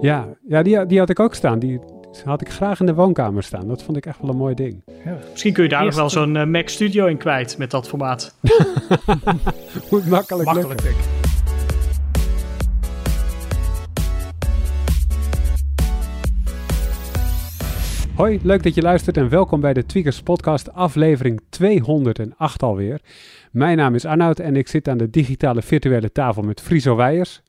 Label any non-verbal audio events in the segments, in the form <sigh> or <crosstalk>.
Ja, ja die, die had ik ook staan. Die had ik graag in de woonkamer staan. Dat vond ik echt wel een mooi ding. Ja. Misschien kun je daar nog wel zo'n uh, Mac Studio in kwijt met dat formaat. <laughs> Moet makkelijk, makkelijk denk ik. Hoi, leuk dat je luistert en welkom bij de Tweakers Podcast, aflevering 208 alweer. Mijn naam is Arnoud en ik zit aan de digitale virtuele tafel met Friso Weijers.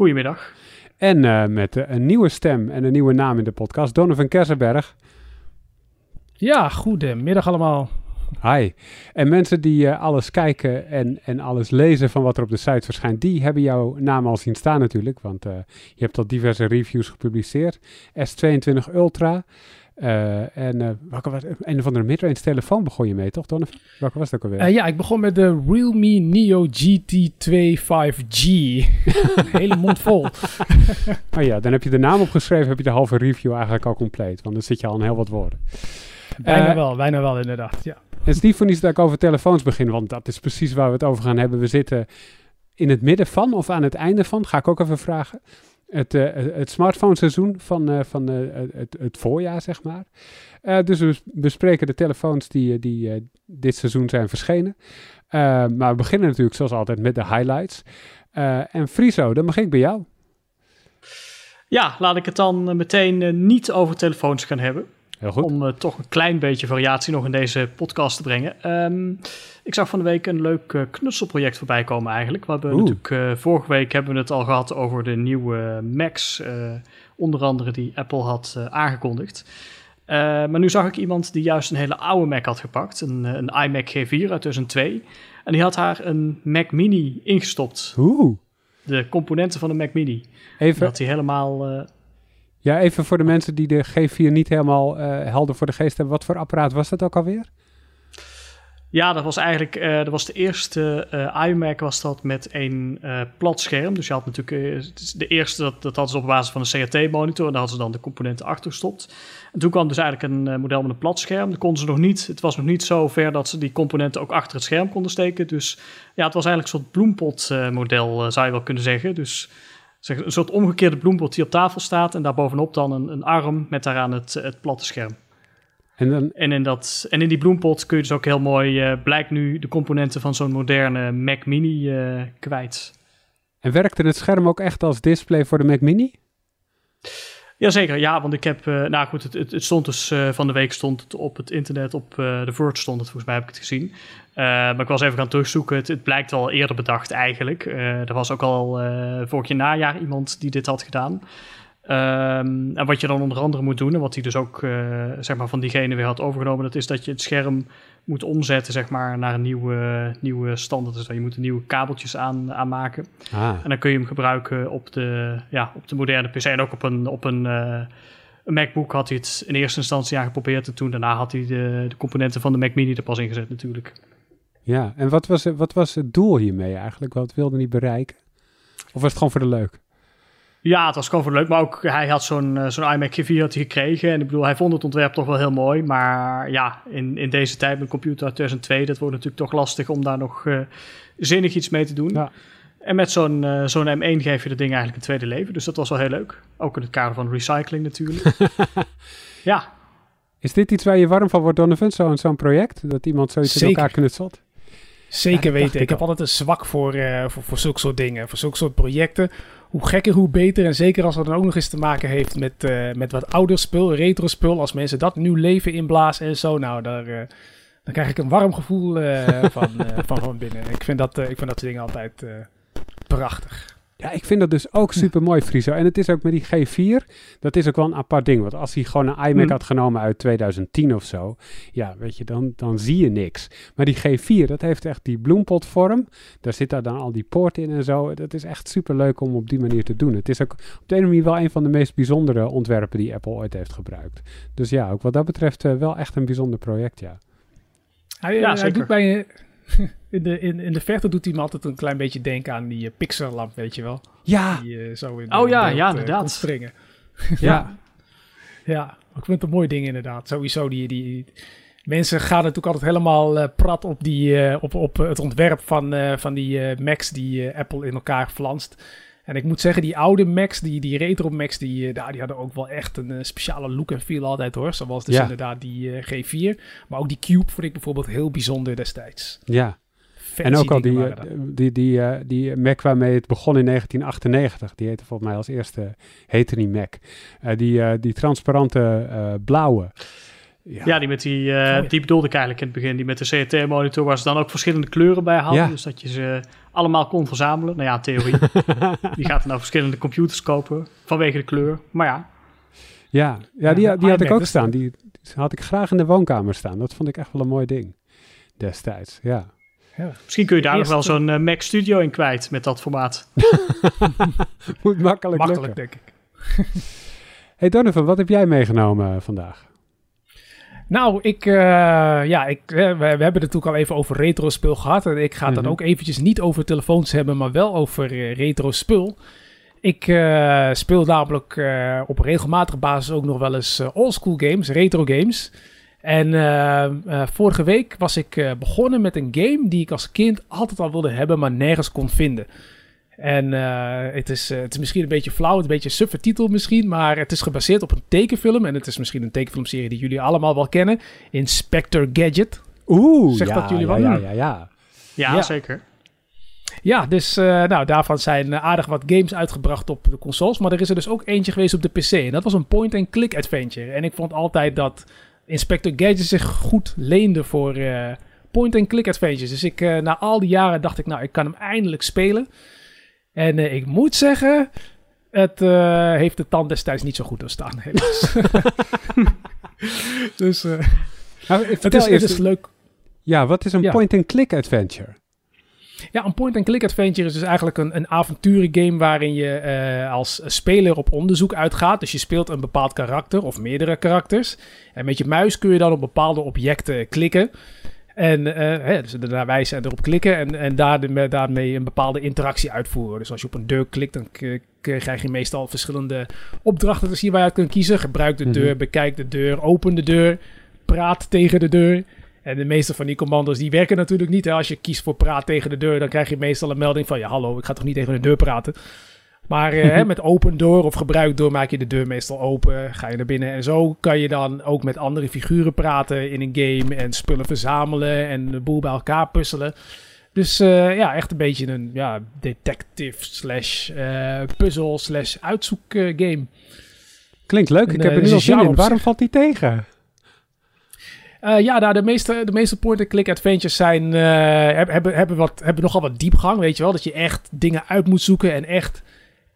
Goedemiddag. En uh, met uh, een nieuwe stem en een nieuwe naam in de podcast, Donovan Kersenberg. Ja, goedemiddag allemaal. Hi. En mensen die uh, alles kijken en, en alles lezen van wat er op de site verschijnt, die hebben jouw naam al zien staan natuurlijk. Want je hebt al diverse reviews gepubliceerd. S22 Ultra. Uh, en uh, welke was een of andere midrange telefoon begon je mee, toch, Donovan? Welke was het ook alweer? Uh, ja, ik begon met de Realme Neo GT2 5G. <laughs> een hele mond vol. <laughs> oh ja, dan heb je de naam opgeschreven, heb je de halve review eigenlijk al compleet. Want dan zit je al in heel wat woorden. Bijna wel, bijna wel inderdaad, ja. Is niet voor niets dat ik over telefoons begin, want dat is precies waar we het over gaan hebben. We zitten in het midden van of aan het einde van, ga ik ook even vragen het, uh, het smartphone seizoen van, uh, van uh, het, het, voorjaar, zeg maar. dus we bespreken de telefoons die, die dit seizoen zijn verschenen. maar we beginnen natuurlijk zoals altijd met de highlights. en Friso, dan begin ik bij jou. Ja, laat ik het dan meteen niet over telefoons gaan hebben. Heel goed. Om uh, toch een klein beetje variatie nog in deze podcast te brengen. Um, ik zag van de week een leuk uh, knutselproject voorbij komen eigenlijk. We hebben natuurlijk, uh, vorige week hebben we het al gehad over de nieuwe Macs. onder andere die Apple had aangekondigd. maar nu zag ik iemand die juist een hele oude Mac had gepakt. Een, een iMac G4 uit 2002. En die had haar een Mac Mini ingestopt. Oeh. De componenten van de Mac Mini. Even... Dat hij helemaal... Ja, even voor de mensen die de G4 niet helemaal uh, helder voor de geest hebben. Wat voor apparaat was dat ook alweer? Ja, dat was eigenlijk uh, dat was de eerste uh, iMac was dat met een plat scherm. Dus je had natuurlijk de eerste, dat, dat hadden ze op basis van een CRT-monitor. En daar hadden ze dan de componenten achter gestopt. En toen kwam dus eigenlijk een model met een plat scherm. Dat konden ze nog niet, het was nog niet zo ver dat ze die componenten ook achter het scherm konden steken. Dus ja, het was eigenlijk een soort bloempot-model, zou je wel kunnen zeggen. Dus zeg, een soort omgekeerde bloempot die op tafel staat en daarbovenop dan een, een arm met daaraan het, het platte scherm. En, dan... en, in dat, en in die bloempot kun je dus ook heel mooi, uh, blijkt nu de componenten van zo'n moderne Mac Mini uh, kwijt. En werkte het scherm ook echt als display voor de Mac Mini? Jazeker, ja, want ik heb, uh, nou goed, het, het, stond dus uh, van de week stond het op het internet, op uh, de Verge stond het, volgens mij heb ik het gezien. maar ik was even gaan terugzoeken, het, het blijkt al eerder bedacht eigenlijk. er was ook al vorig jaar najaar iemand die dit had gedaan. Um, en wat je dan onder andere moet doen, en wat hij dus ook zeg maar van diegene weer had overgenomen, dat is dat je het scherm moet omzetten zeg maar, naar een nieuwe, nieuwe standaard. Dus je moet er nieuwe kabeltjes aan, aanmaken. Ah. En dan kun je hem gebruiken op de, ja, op de moderne PC. En ook op een, op een, uh, een MacBook had hij het in eerste instantie aan geprobeerd. En toen daarna had hij de, de componenten van de Mac Mini er pas ingezet natuurlijk. Ja, en wat was, wat was het doel hiermee eigenlijk? Wat wilde hij bereiken? Of was het gewoon voor de leuk? Ja, het was gewoon voor leuk. Maar ook hij had zo'n uh, zo'n iMac G4 had hij gekregen. En ik bedoel, hij vond het ontwerp toch wel heel mooi. Maar ja, in, in deze tijd met computer uit 2002, dat wordt natuurlijk toch lastig om daar nog uh, zinnig iets mee te doen. Ja. En met zo'n uh, zo'n M1 geef je de ding eigenlijk een tweede leven. Dus dat was wel heel leuk. Ook in het kader van recycling natuurlijk. <laughs> ja. Is dit iets waar je warm van wordt, Donovan? Zo'n zo'n project? Dat iemand zoiets Zeker. in elkaar knutselt? Zeker Ja, weten. Ik, ik heb al. altijd een zwak voor, uh, voor, voor zulke soort dingen. Voor zulke soort projecten. Hoe gekker, hoe beter. En zeker als het dan ook nog eens te maken heeft met, uh, met wat ouder spul, retro spul. Als mensen dat nieuw leven inblazen en zo. Nou, daar, uh, dan krijg ik een warm gevoel <laughs> van, van, van binnen. Ik vind dat, ik vind dat soort dingen altijd prachtig. Ja, ik vind dat dus ook super mooi, Friso. En het is ook met die G4, dat is ook wel een apart ding. Want als hij gewoon een iMac Mm. had genomen uit 2010 of zo, ja, weet je, dan, dan zie je niks. Maar die G4, dat heeft echt die bloempotvorm. Daar zit daar dan al die poorten in en zo. Dat is echt super leuk om op die manier te doen. Het is ook op de ene manier wel een van de meest bijzondere ontwerpen die Apple ooit heeft gebruikt. Dus ja, ook wat dat betreft uh, wel echt een bijzonder project, ja. Hij, Ja, hij zeker. doet bij, <laughs> in, de, in, in de verte doet hij me altijd een klein beetje denken aan die uh, Pixar-lamp, weet je wel. Ja, Die uh, zo in Oh ja, beeld, ja, uh, inderdaad. springen. ja. <laughs> Ja, ik vind het een mooi ding inderdaad. Sowieso, die, die mensen gaan natuurlijk altijd helemaal uh, prat op, die, uh, op, op het ontwerp van, uh, van die Macs die Apple in elkaar flanst. En ik moet zeggen, die oude Macs, die, die retro Macs, die, uh, die hadden ook wel echt een speciale look en feel altijd hoor. Zoals dus inderdaad die G4. Maar ook die Cube vond ik bijvoorbeeld heel bijzonder destijds. Ja, en ook al die, die, die, die, Mac waarmee het begon in 1998, die heette volgens mij als eerste, heette die Mac. die, die transparante blauwe. Ja. ja, die met die, uh, die bedoelde ik eigenlijk in het begin. Die met de CRT-monitor, waar ze dan ook verschillende kleuren bij hadden. Ja. Dus dat je ze allemaal kon verzamelen. Nou ja, theorie. <laughs> die gaat nou verschillende computers kopen vanwege de kleur. Maar ja. Ja, ja die, die had ik ook staan. Die, die, had ik graag in de woonkamer staan. Dat vond ik echt wel een mooi ding destijds. Ja. Ja. Misschien kun je daar nog wel zo'n uh, Mac Studio in kwijt met dat formaat. <laughs> Moet makkelijk, makkelijk denk ik. hey Donovan, wat heb jij meegenomen vandaag? Nou, ik, uh, ja, ik, we, we, hebben het natuurlijk al even over retro spul gehad. En ik ga het dan mhm. ook eventjes niet over telefoons hebben, maar wel over uh, retro spul. Ik uh, speel namelijk op regelmatige basis ook nog wel eens oldschool games, retro games. En vorige week was ik begonnen met een game die ik als kind altijd al wilde hebben, maar nergens kon vinden. En uh, het, is, uh, het is misschien een beetje flauw, een beetje subtitel misschien, maar het is gebaseerd op een tekenfilm. En het is misschien een tekenfilmserie die jullie allemaal wel kennen. Inspector Gadget. Oeh, Zegt ja, dat jullie ja, wel? Ja, ja, ja. Ja, zeker. Ja, dus uh, nou, daarvan zijn aardig wat games uitgebracht op de consoles. Maar er is er dus ook eentje geweest op de PC. En dat was een point-and-click adventure. En ik vond altijd dat Inspector Gadget zich goed leende voor point-and-click adventures. Dus ik, na al die jaren dacht ik, nou, ik kan hem eindelijk spelen. En uh, ik moet zeggen, het uh, heeft de tand destijds niet zo goed doorstaan, helaas. <laughs> dus uh, nou, het, is, het is leuk. Ja, wat is een ja. point-and-click adventure? Ja, een point-and-click adventure is dus eigenlijk een, een avonturengame waarin je uh, als speler op onderzoek uitgaat. Dus je speelt een bepaald karakter of meerdere karakters. En met je muis kun je dan op bepaalde objecten klikken. En uh, hè, dus daar wijzen en erop klikken en, en daar, daarmee een bepaalde interactie uitvoeren. Dus als je op een deur klikt, dan krijg je meestal verschillende opdrachten te zien waar je uit kunt kiezen. Gebruik de deur, mhm. bekijk de deur, open de deur, praat tegen de deur. En de meeste van die commando's die werken natuurlijk niet. Hè. Als je kiest voor praat tegen de deur, dan krijg je meestal een melding van... ja, hallo, ik ga toch niet tegen de deur praten. Maar uh, met open door of gebruik door maak je de deur meestal open. Ga je naar binnen. En zo kan je dan ook met andere figuren praten in een game. En spullen verzamelen en de boel bij elkaar puzzelen. Dus uh, ja, echt een beetje een ja, detective slash uh, puzzle slash uitzoek game. Klinkt leuk. Ik heb er nu al zin in. Waarom valt die tegen? Uh, ja, nou, de meeste, de meeste point-and-click adventures zijn, uh, hebben, hebben, wat, hebben nogal wat diepgang, weet je wel. Dat je echt dingen uit moet zoeken en echt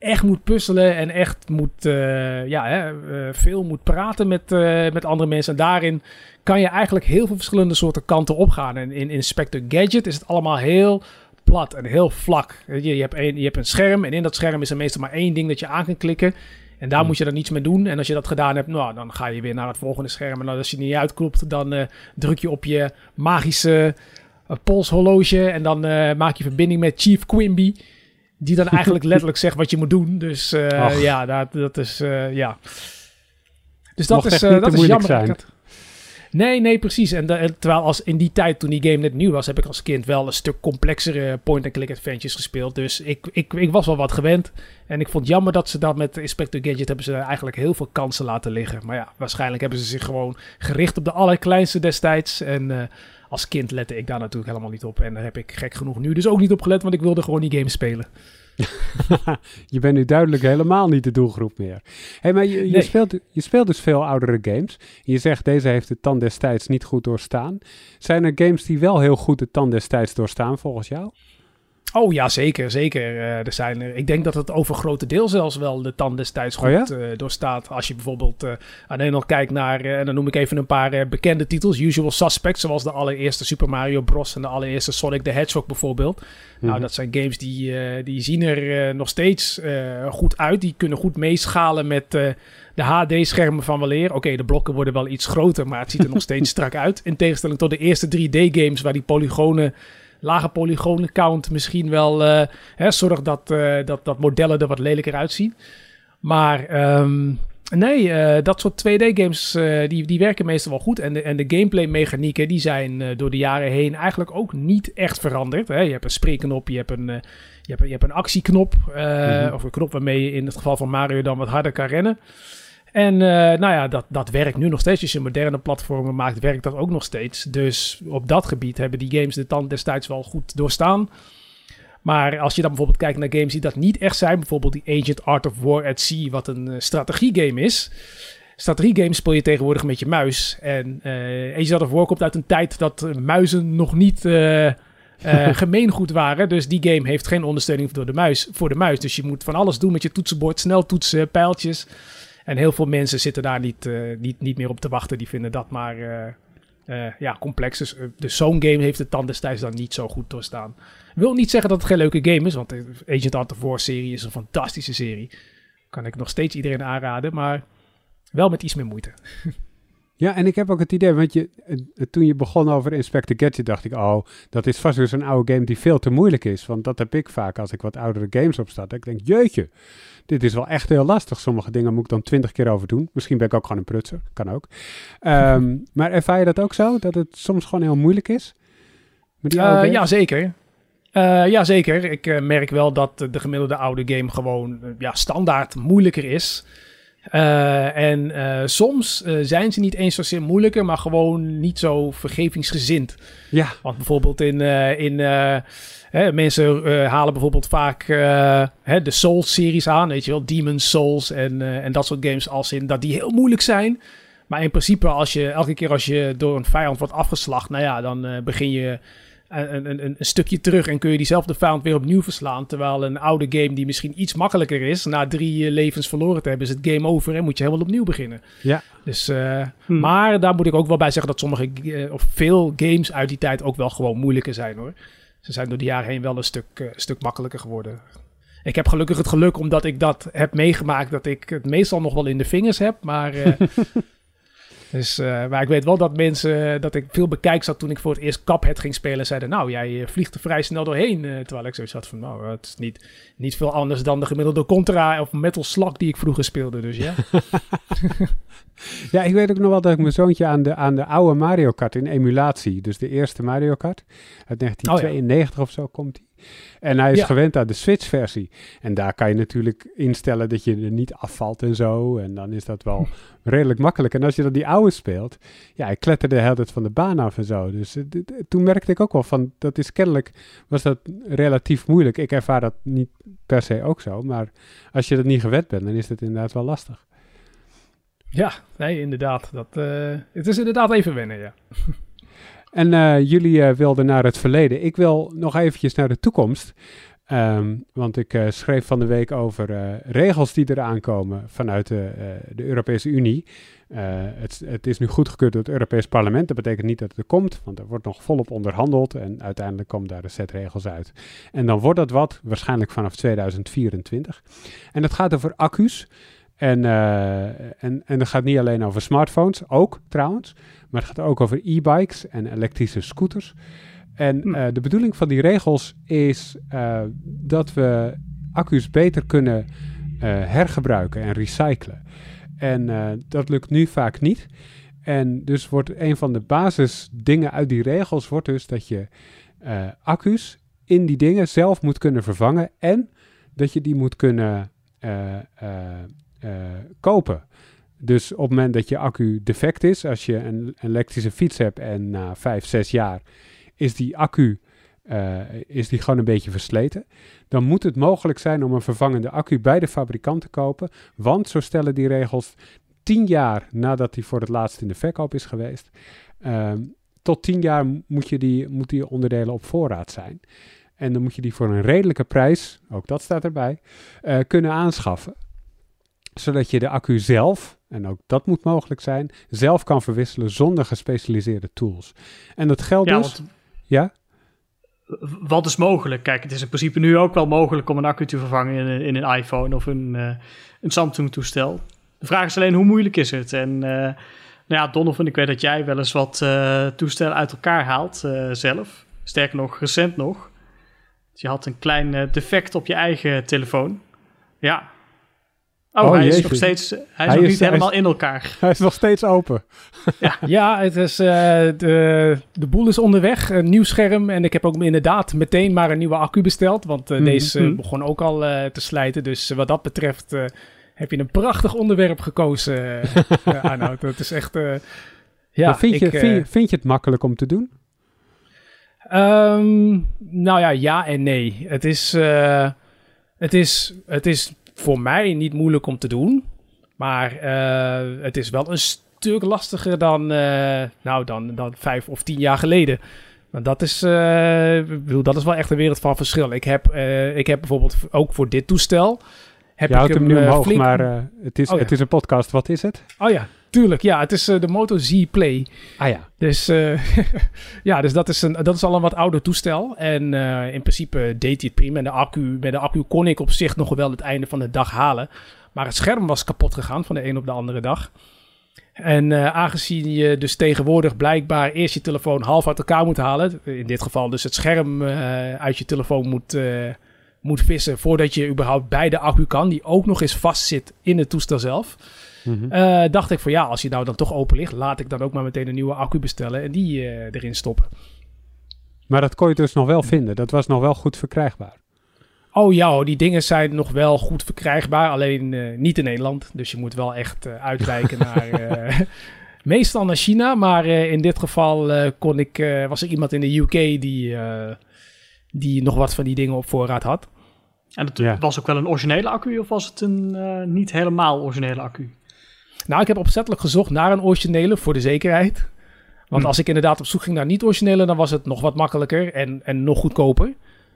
echt moet puzzelen en echt moet, uh, ja, hè, uh, veel moet praten met, uh, met andere mensen. En daarin kan je eigenlijk heel veel verschillende soorten kanten opgaan. En in Inspector Gadget is het allemaal heel plat en heel vlak. Je, je, hebt een, je hebt een scherm en in dat scherm is er meestal maar één ding dat je aan kan klikken. En daar hmm. moet je dan niets mee doen. En als je dat gedaan hebt, nou, dan ga je weer naar het volgende scherm. En als je niet uitklopt, dan druk je op je magische polshorloge. En dan maak je verbinding met Chief Quimby. Die dan eigenlijk <laughs> letterlijk zegt wat je moet doen. Dus uh, ja, dat, dat is, uh, ja. Dus dat is, uh, dat is jammer. Zijn. Nee, nee, precies. En, terwijl als in die tijd, toen die game net nieuw was, heb ik als kind wel een stuk complexere point-and-click adventures gespeeld. Dus ik, ik, ik was wel wat gewend. En ik vond het jammer dat ze dat met Inspector Gadget hebben ze eigenlijk heel veel kansen laten liggen. Maar ja, waarschijnlijk hebben ze zich gewoon gericht op de allerkleinste destijds. En als kind lette ik daar natuurlijk helemaal niet op. En daar heb ik gek genoeg nu dus ook niet op gelet, want ik wilde gewoon die game spelen. <laughs> je bent nu duidelijk helemaal niet de doelgroep meer. Hey, maar je, je, speelt, je speelt dus veel oudere games. Je zegt deze heeft het tand destijds niet goed doorstaan. Zijn er games die wel heel goed het tand destijds doorstaan volgens jou? Oh ja, zeker, zeker. Uh, er zijn er, ik denk dat het overgrote deel zelfs wel de tand destijds oh goed oh doorstaat. Als je bijvoorbeeld uh, alleen nog kijkt naar, en dan noem ik even een paar bekende titels. Usual Suspects, zoals de allereerste Super Mario Bros. en de allereerste Sonic the Hedgehog bijvoorbeeld. Nou, mhm. dat zijn games die, die zien er nog steeds goed uit. Die kunnen goed meeschalen met de HD-schermen van weleer. Oké, de blokken worden wel iets groter, maar het ziet er nog <laughs> steeds strak uit. In tegenstelling tot de eerste 3D-games waar die polygonen lage polygonen count misschien wel uh, hè, zorgt dat, uh, dat, dat modellen er wat lelijker uitzien. Maar um, nee, uh, dat soort 2D-games die, die werken meestal wel goed. En de, en de gameplay-mechanieken die zijn door de jaren heen eigenlijk ook niet echt veranderd. Hè. Je hebt een spreekknop, je hebt een, Je hebt, je hebt een actieknop, uh, of een knop waarmee je in het geval van Mario dan wat harder kan rennen. En uh, nou ja, dat, dat werkt nu nog steeds. Als je moderne platformen maakt, werkt dat ook nog steeds. Dus op dat gebied hebben die games de tand destijds wel goed doorstaan. Maar als je dan bijvoorbeeld kijkt naar games die dat niet echt zijn, bijvoorbeeld die Agent Art of War at Sea, wat een uh, strategiegame is. Strategiegames speel je tegenwoordig met je muis. En uh, Agent Art of War komt uit een tijd dat muizen nog niet uh, <laughs> gemeengoed waren. Dus die game heeft geen ondersteuning door de muis, voor de muis. Dus je moet van alles doen met je toetsenbord, snel toetsen, pijltjes. En heel veel mensen zitten daar niet, niet, niet meer op te wachten. Die vinden dat maar ja, complex. Dus, dus zo'n game heeft het dan destijds dan niet zo goed doorstaan. Wil niet zeggen dat het geen leuke game is, want de Agent of War serie is een fantastische serie. Kan ik nog steeds iedereen aanraden, maar wel met iets meer moeite. <laughs> Ja, en ik heb ook het idee, want je, toen je begon over Inspector Gadget, dacht ik, oh, dat is vast weer zo'n oude game die veel te moeilijk is. Want dat heb ik vaak als ik wat oudere games opstart. Ik denk, jeetje, dit is wel echt heel lastig. Sommige dingen moet ik dan twintig keer over doen. Misschien ben ik ook gewoon een prutser, kan ook. Um, <laughs> maar ervaar je dat ook zo, dat het soms gewoon heel moeilijk is? Met die uh, ja, zeker. Uh, ja, zeker. Ik uh, merk wel dat de gemiddelde oude game gewoon ja, standaard moeilijker is. En soms zijn ze niet eens zozeer moeilijker, maar gewoon niet zo vergevingsgezind. Ja. Want bijvoorbeeld in... in hè, mensen halen bijvoorbeeld vaak hè, de Souls-series aan, weet je wel, Demon's Souls en, en dat soort games als in dat die heel moeilijk zijn. Maar in principe, als je, elke keer als je door een vijand wordt afgeslacht, nou ja, dan begin je een, een, een, stukje terug en kun je diezelfde vijand weer opnieuw verslaan. Terwijl een oude game die misschien iets makkelijker is, na drie eh, levens verloren te hebben, is het game over en moet je helemaal opnieuw beginnen. Ja. Dus, uh, Maar daar moet ik ook wel bij zeggen dat sommige, uh, of veel games uit die tijd ook wel gewoon moeilijker zijn hoor. Ze zijn door de jaren heen wel een stuk, uh, stuk makkelijker geworden. Ik heb gelukkig het geluk omdat ik dat heb meegemaakt, dat ik het meestal nog wel in de vingers heb. Maar <laughs> Dus, uh, maar ik weet wel dat mensen, dat ik veel bekijk zat toen ik voor het eerst Cuphead ging spelen, zeiden, nou, jij eh, vliegt er vrij snel doorheen. Uh, terwijl ik zoiets had van, nou, het is niet, niet veel anders dan de gemiddelde Contra of Metal Slug die ik vroeger speelde, dus ja. <laughs> ja, ik weet ook nog wel dat ik mijn zoontje aan de, aan de oude Mario Kart in emulatie, dus de eerste Mario Kart, uit 1992 of zo komt die. En hij is gewend aan de Switch-versie. En daar kan je natuurlijk instellen dat je er niet afvalt en zo. En dan is dat wel <laughs> redelijk makkelijk. En als je dan die oude speelt, ja, ik kletterde de hele tijd van de baan af en zo. Dus uh, toen merkte ik ook wel van, dat is kennelijk, was dat relatief moeilijk. Ik ervaar dat niet per se ook zo. Maar als je dat niet gewend bent, dan is het inderdaad wel lastig. Ja, nee, inderdaad. Dat, uh, het is inderdaad even wennen, ja. <laughs> En uh, jullie uh, wilden naar het verleden. Ik wil nog eventjes naar de toekomst. Um, want ik uh, schreef van de week over regels die eraan komen vanuit de, de Europese Unie. Het, het, is nu goedgekeurd door het Europees Parlement. Dat betekent niet dat het er komt, want er wordt nog volop onderhandeld. En uiteindelijk komt daar een set regels uit. En dan wordt dat wat, waarschijnlijk vanaf 2024. En dat gaat over accu's. En, en, en dat gaat niet alleen over smartphones, ook trouwens. Maar het gaat ook over e-bikes en elektrische scooters. En hm. uh, de bedoeling van die regels is uh, dat we accu's beter kunnen hergebruiken en recyclen. En dat lukt nu vaak niet. En dus wordt een van de basisdingen uit die regels wordt dus dat je accu's in die dingen zelf moet kunnen vervangen en dat je die moet kunnen kopen. Dus op het moment dat je accu defect is, als je een, elektrische fiets hebt en na vijf, zes jaar is die accu uh, is die gewoon een beetje versleten, dan moet het mogelijk zijn om een vervangende accu bij de fabrikant te kopen. Want zo stellen die regels tien jaar nadat die voor het laatst in de verkoop is geweest, uh, tot tien jaar moet, je die, moet die onderdelen op voorraad zijn. En dan moet je die voor een redelijke prijs, ook dat staat erbij, uh, kunnen aanschaffen zodat je de accu zelf, en ook dat moet mogelijk zijn, zelf kan verwisselen zonder gespecialiseerde tools. En dat geldt ja, dus... ja? Wat is mogelijk? Kijk, het is in principe nu ook wel mogelijk om een accu te vervangen in, in een iPhone of een, uh, een Samsung-toestel. De vraag is alleen hoe moeilijk is het? En uh, nou ja, Donovan, ik weet dat jij wel eens wat uh, toestellen uit elkaar haalt zelf. Sterker nog, recent nog. Je had een klein defect op je eigen telefoon. Ja, Oh, Oh, hij is nog steeds hij is Hij nog is- niet hij helemaal is- in elkaar. <laughs> Hij is nog steeds open. <laughs> Ja, het is, eh, de, de boel is onderweg. Een nieuw scherm. En ik heb ook inderdaad meteen maar een nieuwe accu besteld. Want eh, Mhm. deze Mhm. begon ook al eh, te slijten. Dus wat dat betreft eh, heb je een prachtig onderwerp gekozen, <laughs> Arnoud. Het is echt... eh, ja, Maar vind, je, ik, vind, je, vind je het makkelijk om te doen? Ehm, nou ja, ja en nee. Het is, eh, het, is, het is voor mij niet moeilijk om te doen. Maar eh, het is wel een stuk lastiger dan, eh, nou, dan, dan vijf of tien jaar geleden. Want dat is, bedoel, dat is wel echt een wereld van verschil. Ik heb, ik heb bijvoorbeeld ook voor dit toestel... Heb je houdt hem nu eh, omhoog, flink- maar eh, het, is, Oh, ja. het is een podcast. Wat is het? Oh ja, tuurlijk. Ja, het is eh, de Moto Z Play. Ah ja. Dus <laughs> ja, dus dat is, een, dat is al een wat ouder toestel. En in principe deed hij het prima. En de accu, met de accu kon ik op zich nog wel het einde van de dag halen. Maar het scherm was kapot gegaan van de een op de andere dag. En aangezien je dus tegenwoordig blijkbaar eerst je telefoon half uit elkaar moet halen. In dit geval dus het scherm uit je telefoon moet, eh, moet vissen. Voordat je überhaupt bij de accu kan. Die ook nog eens vastzit in het toestel zelf. Mhm. Eh, dacht ik van ja, als die nou dan toch open ligt, laat ik dan ook maar meteen een nieuwe accu bestellen en die eh, erin stoppen. Maar dat kon je dus nog wel vinden. Dat was nog wel goed verkrijgbaar. Oh ja, die dingen zijn nog wel goed verkrijgbaar, alleen eh, niet in Nederland. Dus je moet wel echt uitwijken <laughs> naar, meestal naar China. Maar in dit geval kon ik, was er iemand in de UK die, die nog wat van die dingen op voorraad had. En het Ja. was ook wel een originele accu of was het een eh, niet helemaal originele accu? Nou, ik heb opzettelijk gezocht naar een originele voor de zekerheid. Want Hm. als ik inderdaad op zoek ging naar niet-originele, dan was het nog wat makkelijker en, en nog goedkoper.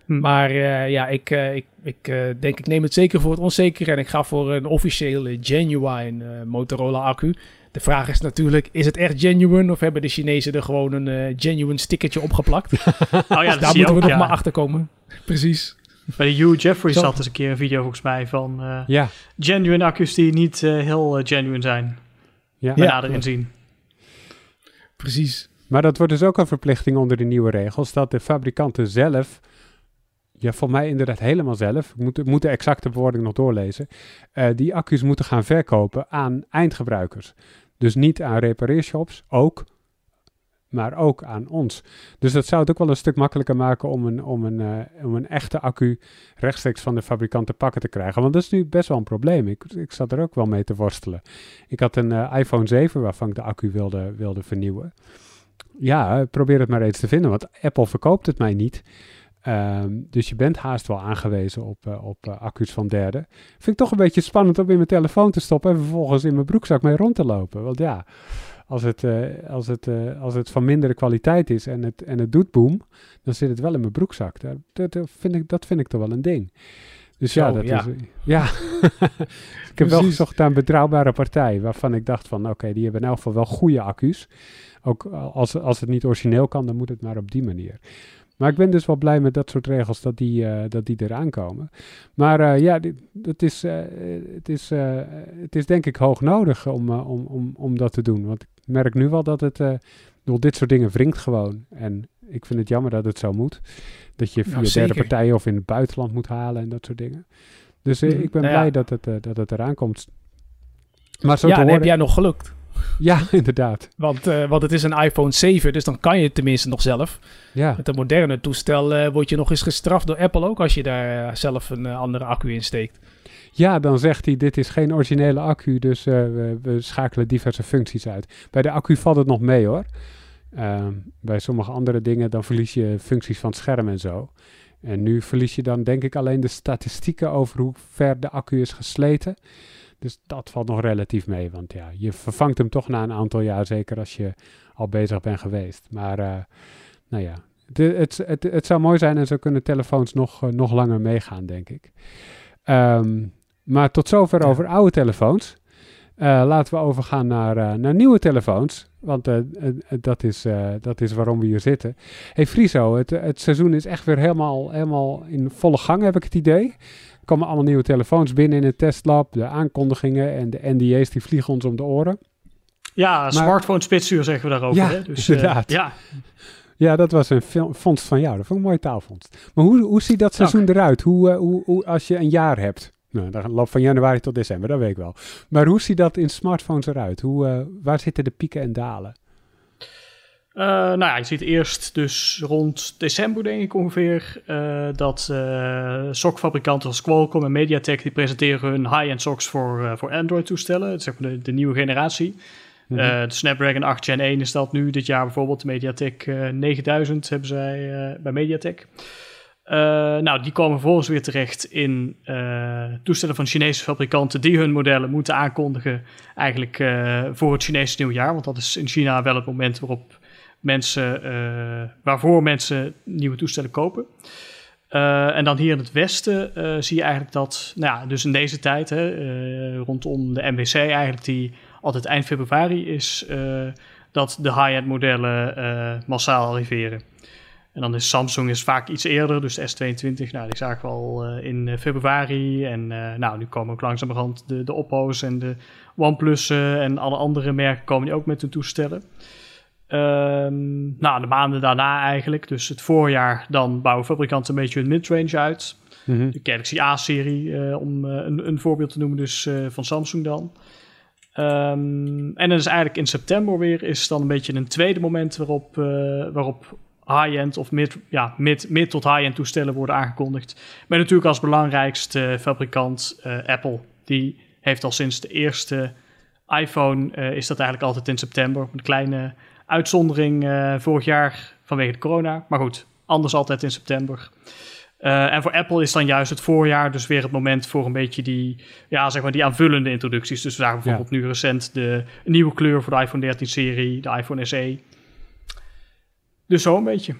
Hm. Maar eh, ja, ik, eh, ik, ik eh, denk, ik neem het zeker voor het onzekere en ik ga voor een officiële genuine eh, Motorola accu. De vraag is natuurlijk, is het echt genuine of hebben de Chinezen er gewoon een eh, genuine stickertje opgeplakt? <laughs> Oh ja, dat Daar moeten we ook, nog ja. maar achter komen. Precies. Bij de Hugh Jeffrey Zo. zat eens een keer een video volgens mij van eh, Ja. genuine accu's die niet eh, heel eh, genuine zijn. ja. Ja. nader inzien. Precies. Maar dat wordt dus ook een verplichting onder de nieuwe regels. Dat de fabrikanten zelf, ja, voor mij inderdaad helemaal zelf, ik moet, de exacte bewoording nog doorlezen, eh, die accu's moeten gaan verkopen aan eindgebruikers. Dus niet aan repareershops, ook, maar ook aan ons. Dus dat zou het ook wel een stuk makkelijker maken om een, om een, eh, om een echte accu rechtstreeks van de fabrikant te pakken te krijgen. Want dat is nu best wel een probleem. Ik, ik zat er ook wel mee te worstelen. Ik had een eh, iPhone 7 waarvan ik de accu wilde, wilde vernieuwen. Ja, probeer het maar eens te vinden, want Apple verkoopt het mij niet. Ehm, dus je bent haast wel aangewezen op, eh, op accu's van derden. Vind ik toch een beetje spannend om in mijn telefoon te stoppen en vervolgens in mijn broekzak mee rond te lopen. Want ja, als het, eh, als het, eh, als het van mindere kwaliteit is en het, en het doet boom, dan zit het wel in mijn broekzak. Dat, dat, dat vind, ik, dat vind ik toch wel een ding. Dus ja, dat ja. is... eh, ja, <laughs> ik heb wel gezocht een betrouwbare partij waarvan ik dacht van oké, die hebben in elk geval wel goede accu's. Ook als, als het niet origineel kan, dan moet het maar op die manier. Maar ik ben dus wel blij met dat soort regels dat die, dat die eraan komen. Maar ja, dit, het, is, het, is, het is denk ik hoog nodig om, om, om, om dat te doen. Want ik merk nu wel dat het, bedoel, dit soort dingen wringt gewoon. En ik vind het jammer dat het zo moet. Dat je via Nou, derde partijen of in het buitenland moet halen en dat soort dingen. Dus eh, Mhm. ik ben Nou ja. blij dat het, eh, dat het eraan komt. Maar zo ja, te horen... heb jij nog gelukt. Ja, <laughs> inderdaad. Want, eh, want het is een iPhone 7, dus dan kan je het tenminste nog zelf. Ja. Met een moderne toestel word je nog eens gestraft door Apple ook als je daar zelf een andere accu in steekt. Ja, dan zegt hij, dit is geen originele accu, dus eh, we, schakelen diverse functies uit. Bij de accu valt het nog mee hoor. Ehm, bij sommige andere dingen, dan verlies je functies van scherm en zo. En nu verlies je dan denk ik alleen de statistieken over hoe ver de accu is gesleten. Dus dat valt nog relatief mee, want ja, je vervangt hem toch na een aantal jaar, zeker als je al bezig bent geweest. Maar eh, nou ja, het, het, het zou mooi zijn en zo kunnen telefoons nog, eh, nog langer meegaan, denk ik. Ehm, maar tot zover over oude telefoons. Eh, laten we overgaan naar, eh, naar nieuwe telefoons. Want eh, dat, is, dat is waarom we hier zitten. Hey Friso, het, het seizoen is echt weer helemaal, helemaal in volle gang, heb ik het idee. Er komen allemaal nieuwe telefoons binnen in het testlab. De aankondigingen en de NDA's die vliegen ons om de oren. Ja, smartphone spitsuur zeggen we daarover. Ja, hè? Dus, inderdaad. ja, Ja, dat was een vondst van jou. Dat vond ik een mooie taalvondst. Maar hoe, hoe ziet dat seizoen eruit? Hoe, hoe, hoe, als je een jaar hebt? Nou, dan loopt van januari tot december, dat weet ik wel. Maar hoe ziet dat in smartphones eruit? Hoe, uh, waar zitten de pieken en dalen? Uh, nou ja, je ziet eerst dus rond december, denk ik ongeveer, uh, dat uh, sokfabrikanten als Qualcomm en MediaTek die presenteren hun high-end socks voor, voor Android-toestellen, zeg maar de, de, nieuwe generatie. Mm -hmm. de Snapdragon 8 Gen 1 is dat nu dit jaar bijvoorbeeld. De MediaTek 9000 hebben zij bij MediaTek. Nou, die komen vervolgens weer terecht in toestellen van Chinese fabrikanten die hun modellen moeten aankondigen eigenlijk voor het Chinese nieuwjaar. Want dat is in China wel het moment waarop mensen, waarvoor mensen nieuwe toestellen kopen. En dan hier in het westen zie je eigenlijk dat, nou ja, dus in deze tijd, hè, rondom de MWC eigenlijk, die altijd eind februari is, dat de high-end modellen massaal arriveren. En dan is Samsung is vaak iets eerder, dus de S22, nou, die zagen we al in februari. En nou, nu komen ook langzamerhand de, de Oppo's en de OnePlus'en en alle andere merken komen die ook met hun toestellen. Um, nou, de maanden daarna eigenlijk, dus het voorjaar, dan bouwen fabrikanten een beetje hun midrange uit. Mm -hmm. De Galaxy A-serie, uh, om een, een, voorbeeld te noemen, dus van Samsung dan. Um, en dan is eigenlijk in september weer, is dan een beetje een tweede moment waarop, waarop high-end of mid, ja, mid, mid tot high-end toestellen worden aangekondigd. Met natuurlijk als belangrijkste fabrikant Apple. Die heeft al sinds de eerste iPhone, is dat eigenlijk altijd in september, een kleine Uitzondering uh, vorig jaar vanwege de corona. Maar goed, anders altijd in september. Uh, en voor Apple is dan juist het voorjaar dus weer het moment voor een beetje die, ja, zeg maar die aanvullende introducties. Dus we zagen bijvoorbeeld ja. nu recent de nieuwe kleur voor de iPhone 13-serie, de iPhone SE. Dus zo een beetje.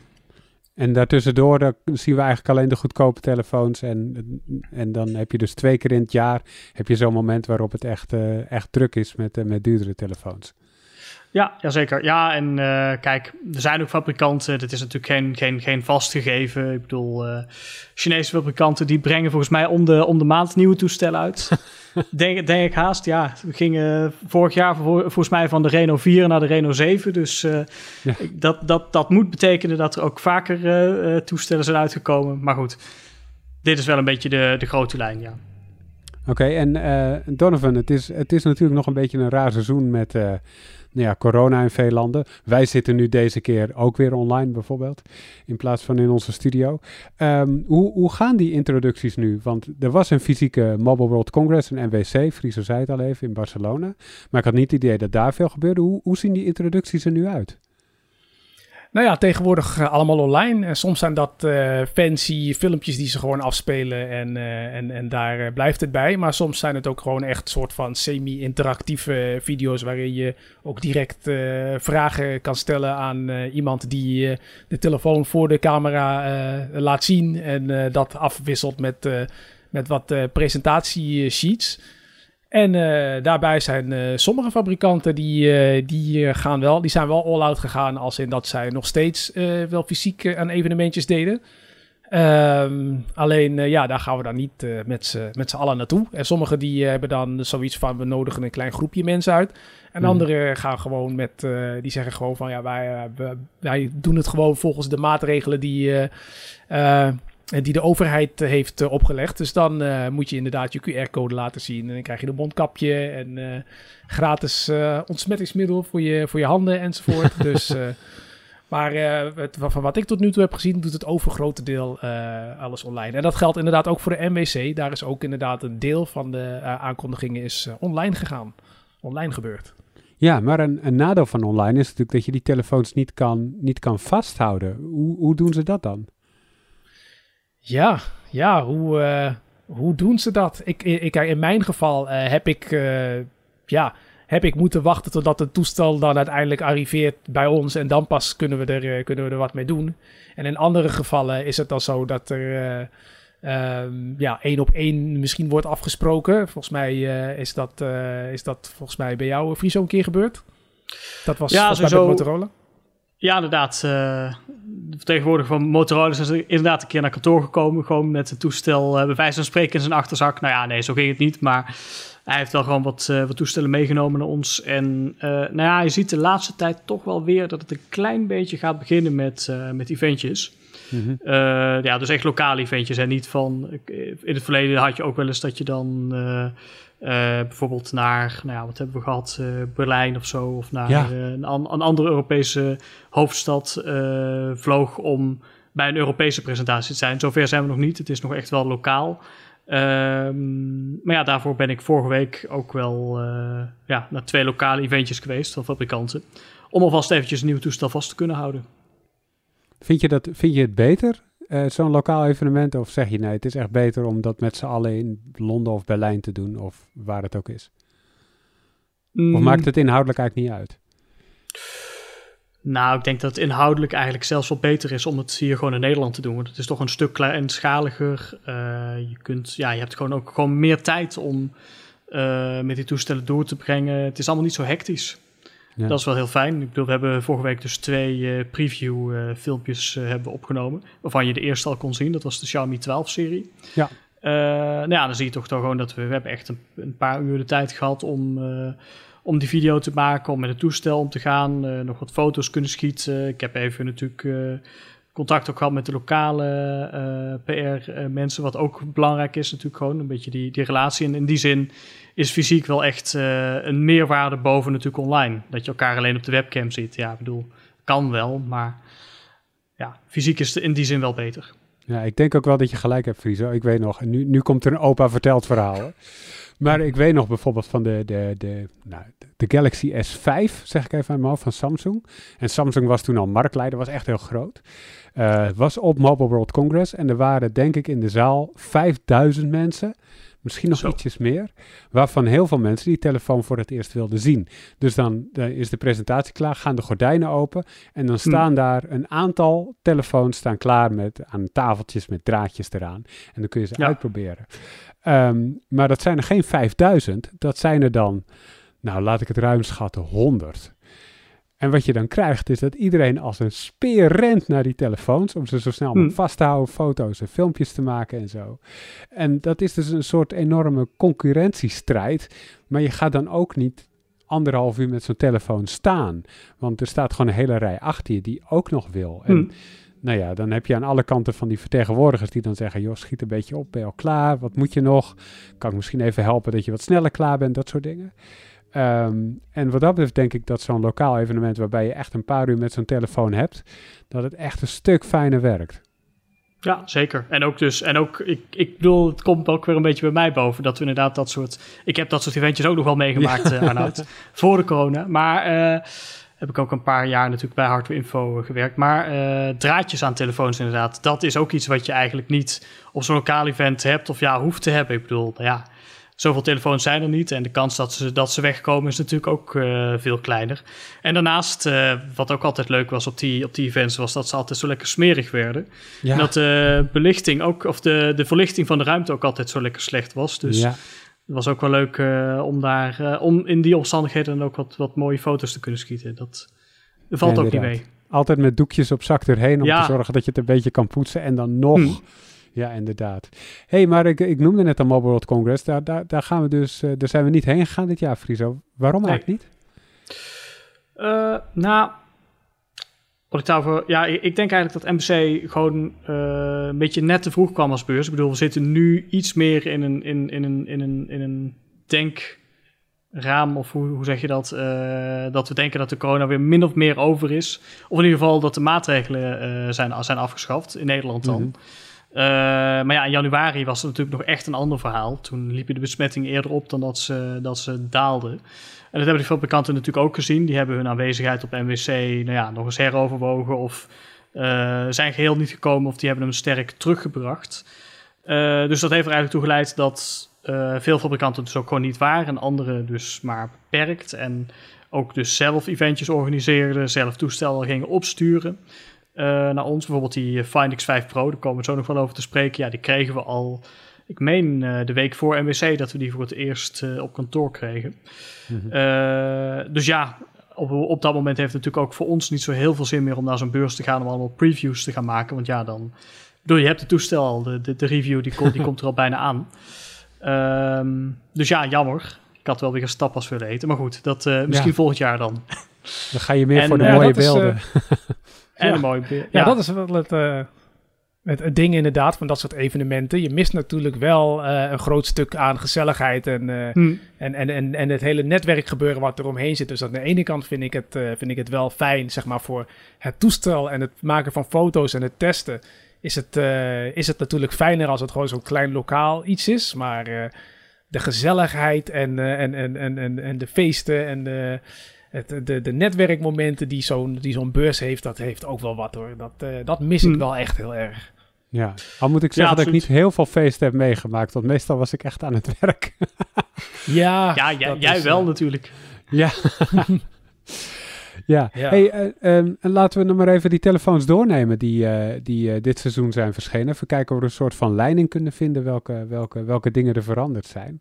En daartussendoor zien we eigenlijk alleen de goedkope telefoons. En, en dan heb je dus twee keer in het jaar heb je zo'n moment waarop het echt, uh, echt druk is met, uh, met duurdere telefoons. Ja, jazeker. Ja, en uh, kijk, er zijn ook fabrikanten, dit is natuurlijk geen, geen, geen vastgegeven. Ik bedoel, uh, Chinese fabrikanten die brengen volgens mij om de, om de maand nieuwe toestellen uit. <laughs> denk, denk ik haast, ja. We gingen vorig jaar voor, volgens mij van de Renault 4 naar de Renault 7. Dus uh, ja. dat, dat, dat moet betekenen dat er ook vaker toestellen zijn uitgekomen. Maar goed, dit is wel een beetje de, de grote lijn, ja. Oké, okay, en Donovan, het is, het is natuurlijk nog een beetje een raar seizoen met nou ja, corona in veel landen. Wij zitten nu deze keer ook weer online bijvoorbeeld, in plaats van in onze studio. Um, hoe, hoe gaan die introducties nu? Want er was een fysieke Mobile World Congress, een NWC, Friso zei het al even, in Barcelona. Maar ik had niet het idee dat daar veel gebeurde. Hoe, hoe zien die introducties er nu uit? Nou ja, tegenwoordig uh, allemaal online. En soms zijn dat uh, fancy filmpjes die ze gewoon afspelen en, en, en daar blijft het bij. Maar soms zijn het ook gewoon echt soort van semi-interactieve video's waarin je ook direct vragen kan stellen aan iemand die de telefoon voor de camera laat zien en dat afwisselt met, met wat presentatiesheets. En uh, daarbij zijn uh, sommige fabrikanten die, uh, die, gaan wel, die zijn wel all-out gegaan. Als in dat zij nog steeds wel fysiek aan evenementjes deden. Um, alleen ja, daar gaan we dan niet met z'n allen naartoe. En sommigen die hebben dan zoiets van we nodigen een klein groepje mensen uit. En mm. anderen gaan gewoon met, die zeggen gewoon van ja, wij, wij doen het gewoon volgens de maatregelen die die de overheid eh, heeft eh, opgelegd. Dus dan uh, moet je inderdaad je QR-code laten zien. En dan krijg je een mondkapje en uh, gratis uh, ontsmettingsmiddel voor je, voor je handen enzovoort. <laughs> dus, maar het, van wat ik tot nu toe heb gezien, doet het overgrote deel alles online. En dat geldt inderdaad ook voor de MWC. Daar is ook inderdaad een deel van de aankondigingen is online gegaan. Online gebeurd. Ja, maar een, een, nadeel van online is natuurlijk dat je die telefoons niet kan, niet kan vasthouden. Hoe, hoe doen ze dat dan? Ja, ja, hoe, uh, hoe doen ze dat? Ik, ik, in mijn geval uh, heb ik, uh, ja, heb ik moeten wachten totdat het toestel dan uiteindelijk arriveert bij ons en dan pas kunnen we er, kunnen we er wat mee doen. En in andere gevallen is het dan zo dat er um, ja, één op één misschien wordt afgesproken. Volgens mij is, dat, is dat volgens mij bij jou, Friso, een keer gebeurd. Dat was ja, sowieso, bij Motorola. Ja, inderdaad. Uh, de vertegenwoordiger van Motorola is inderdaad een keer naar kantoor gekomen. Gewoon met het toestel uh, bij wijze van spreken in zijn achterzak. Nou ja, nee, zo ging het niet. Maar hij heeft wel gewoon wat, uh, wat toestellen meegenomen naar ons. En nou ja, je ziet de laatste tijd toch wel weer dat het een klein beetje gaat beginnen met, met eventjes. Mhm. Eh, ja, dus echt lokale eventjes en niet van... In het verleden had je ook wel eens dat je dan... eh, bijvoorbeeld naar, nou ja, wat hebben we gehad? eh, Berlijn of zo. Of naar Ja. eh, een, an- een andere Europese hoofdstad vloog om bij een Europese presentatie te zijn. Zover zijn we nog niet. Het is nog echt wel lokaal. Ehm, maar ja, daarvoor ben ik vorige week ook wel ja, naar twee lokale eventjes geweest van fabrikanten. Om alvast eventjes een nieuw toestel vast te kunnen houden. Vind, je dat, vind je het beter, eh, zo'n lokaal evenement? Of zeg je nee, het is echt beter om dat met z'n allen in Londen of Berlijn te doen, of waar het ook is? Of Mm, maakt het inhoudelijk eigenlijk niet uit? Nou, ik denk dat het inhoudelijk eigenlijk zelfs wel beter is om het hier gewoon in Nederland te doen. Want het is toch een stuk kleinschaliger. Eh je, kunt, ja, je hebt gewoon ook gewoon meer tijd om eh, met die toestellen door te brengen. Het is allemaal niet zo hectisch. Ja. Dat is wel heel fijn. Ik bedoel, we hebben vorige week dus twee eh, preview eh, filmpjes eh, hebben opgenomen. Waarvan je de eerste al kon zien. Dat was de Xiaomi 12 serie. Ja. Nou ja, dan zie je toch, toch gewoon dat we, we hebben echt een, een paar uur de tijd gehad om, om die video te maken. Om met het toestel om te gaan. nog wat foto's kunnen schieten. Ik heb even natuurlijk contact ook gehad met de lokale PR-mensen. wat ook belangrijk is natuurlijk gewoon. Een beetje die, die relatie. En in die zin is fysiek wel echt eh, een meerwaarde boven natuurlijk online. Dat je elkaar alleen op de webcam ziet. Ja, ik bedoel, kan wel, maar ja, fysiek is het in die zin wel beter. Ja, ik denk ook wel dat je gelijk hebt, Friso. Ik weet nog, nu, nu komt er een opa verteld verhaal. hè. <laughs> Maar ik weet nog bijvoorbeeld van de, de, de, nou, de Galaxy S5, zeg ik even aan mijn hoofd, van Samsung. En Samsung was toen al marktleider, was echt heel groot. Het was op Mobile World Congress en er waren denk ik in de zaal 5000 mensen. Misschien nog Zo. ietsjes meer. Waarvan heel veel mensen die telefoon voor het eerst wilden zien. Dus dan, dan is de presentatie klaar, gaan de gordijnen open. En dan staan daar een aantal telefoons staan klaar met aan tafeltjes met draadjes eraan. En dan kun je ze Ja. uitproberen. Ehm, maar dat zijn er geen 5000. Dat zijn er dan, nou laat ik het ruim schatten, 100. En wat je dan krijgt is dat iedereen als een speer rent naar die telefoons om ze zo snel mogelijk Hmm. vast te houden, foto's en filmpjes te maken en zo. En dat is dus een soort enorme concurrentiestrijd. Maar je gaat dan ook niet anderhalf uur met zo'n telefoon staan. Want er staat gewoon een hele rij achter je die ook nog wil. En Hmm. nou ja, dan heb je aan alle kanten van die vertegenwoordigers die dan zeggen: joh, schiet een beetje op, ben je al klaar? Wat moet je nog? Kan ik misschien even helpen dat je wat sneller klaar bent? Dat soort dingen. Ehm, en wat dat betreft denk ik dat zo'n lokaal evenement waarbij je echt een paar uur met zo'n telefoon hebt, dat het echt een stuk fijner werkt. Ja, zeker. En ook dus, en ook, ik, ik bedoel, het komt ook weer een beetje bij mij boven dat we inderdaad dat soort, ik heb dat soort eventjes ook nog wel meegemaakt, eh Arnoud, <laughs> voor de corona. Maar eh, heb ik ook een paar jaar natuurlijk bij Hardware Info eh, gewerkt. Maar eh, draadjes aan telefoons inderdaad, dat is ook iets wat je eigenlijk niet op zo'n lokaal event hebt of ja, hoeft te hebben. Ik bedoel, nou ja, zoveel telefoons zijn er niet en de kans dat ze, dat ze wegkomen is natuurlijk ook eh, veel kleiner. En daarnaast, eh, wat ook altijd leuk was op die, op die events, was dat ze altijd zo lekker smerig werden. Ja, En dat de belichting ook, of de, de verlichting van de ruimte ook altijd zo lekker slecht was. Dus ja. het was ook wel leuk eh, om daar, om in die omstandigheden dan ook wat, wat mooie foto's te kunnen schieten. Dat valt Ja, ook niet mee. altijd met doekjes op zak erheen om Ja. te zorgen dat je het een beetje kan poetsen en dan nog. Hm. Ja, inderdaad. hey, maar ik, ik noemde net al Mobile World Congress. Daar, daar, daar gaan we dus, eh, daar zijn we niet heen gegaan dit jaar, Friso. Waarom Nee. eigenlijk niet? Eh, nou, wat ik daarvoor, ja, ik, denk eigenlijk dat MBC gewoon eh, een beetje net te vroeg kwam als beurs. Ik bedoel, we zitten nu iets meer in een, in, in een, in een, in een denkraam, of hoe, hoe zeg je dat? Dat we denken dat de corona weer min of meer over is. Of in ieder geval dat de maatregelen zijn, zijn afgeschaft, in Nederland dan. Mhm. Eh, maar ja, in januari was het natuurlijk nog echt een ander verhaal. Toen liepen de besmettingen eerder op dan dat ze, dat ze daalden. En dat hebben de fabrikanten natuurlijk ook gezien. Die hebben hun aanwezigheid op NWC nou ja, nog eens heroverwogen of eh, zijn geheel niet gekomen of die hebben hem sterk teruggebracht. Eh, dus dat heeft er eigenlijk toe geleid dat veel fabrikanten dus ook gewoon niet waren en anderen dus maar beperkt. En ook dus zelf eventjes organiseerden, zelf toestellen gingen opsturen naar ons. Bijvoorbeeld die eh, Find X5 Pro, daar komen we zo nog wel over te spreken. Ja, die kregen we al, ik meen eh, de week voor NWC dat we die voor het eerst eh, op kantoor kregen. Mhm. Eh, dus ja, op, op dat moment heeft het natuurlijk ook voor ons niet zo heel veel zin meer om naar zo'n beurs te gaan om allemaal previews te gaan maken. Want ja, dan. Bedoel, je hebt het toestel al, de, de, de review die, komt die komt er al bijna aan. Ehm, dus ja, jammer. Ik had wel weer een stappas willen eten. Maar goed, dat eh, misschien Ja. volgend jaar dan. Dan ga je meer En, voor de eh, mooie is, beelden. eh, En een mooi. Ja, dat is wel het, eh, het, het ding inderdaad van dat soort evenementen. Je mist natuurlijk wel eh, een groot stuk aan gezelligheid en, eh, Hmm. en, en, en, en het hele netwerkgebeuren wat er omheen zit. Dus aan de ene kant vind ik het, vind ik het wel fijn, zeg maar, voor het toestel en het maken van foto's en het testen. Is het, is het natuurlijk fijner als het gewoon zo'n klein lokaal iets is. Maar de gezelligheid en, en, en, en, en, en de feesten en de, het, de, de netwerkmomenten die zo'n, die zo'n beurs heeft, dat heeft ook wel wat hoor. Dat, eh, dat mis ik Hmm. wel echt heel erg. Ja, al moet ik zeggen dat ik niet heel veel feesten heb meegemaakt, want meestal was ik echt aan het werk. <laughs> Ja, Ja, jij, dat jij is, wel eh, natuurlijk. ja. <laughs> ja. Ja. Hey, eh, ehm, en laten we nog maar even die telefoons doornemen die, eh, die eh, dit seizoen zijn verschenen. Even kijken of we een soort van leiding kunnen vinden welke, welke, welke dingen er veranderd zijn.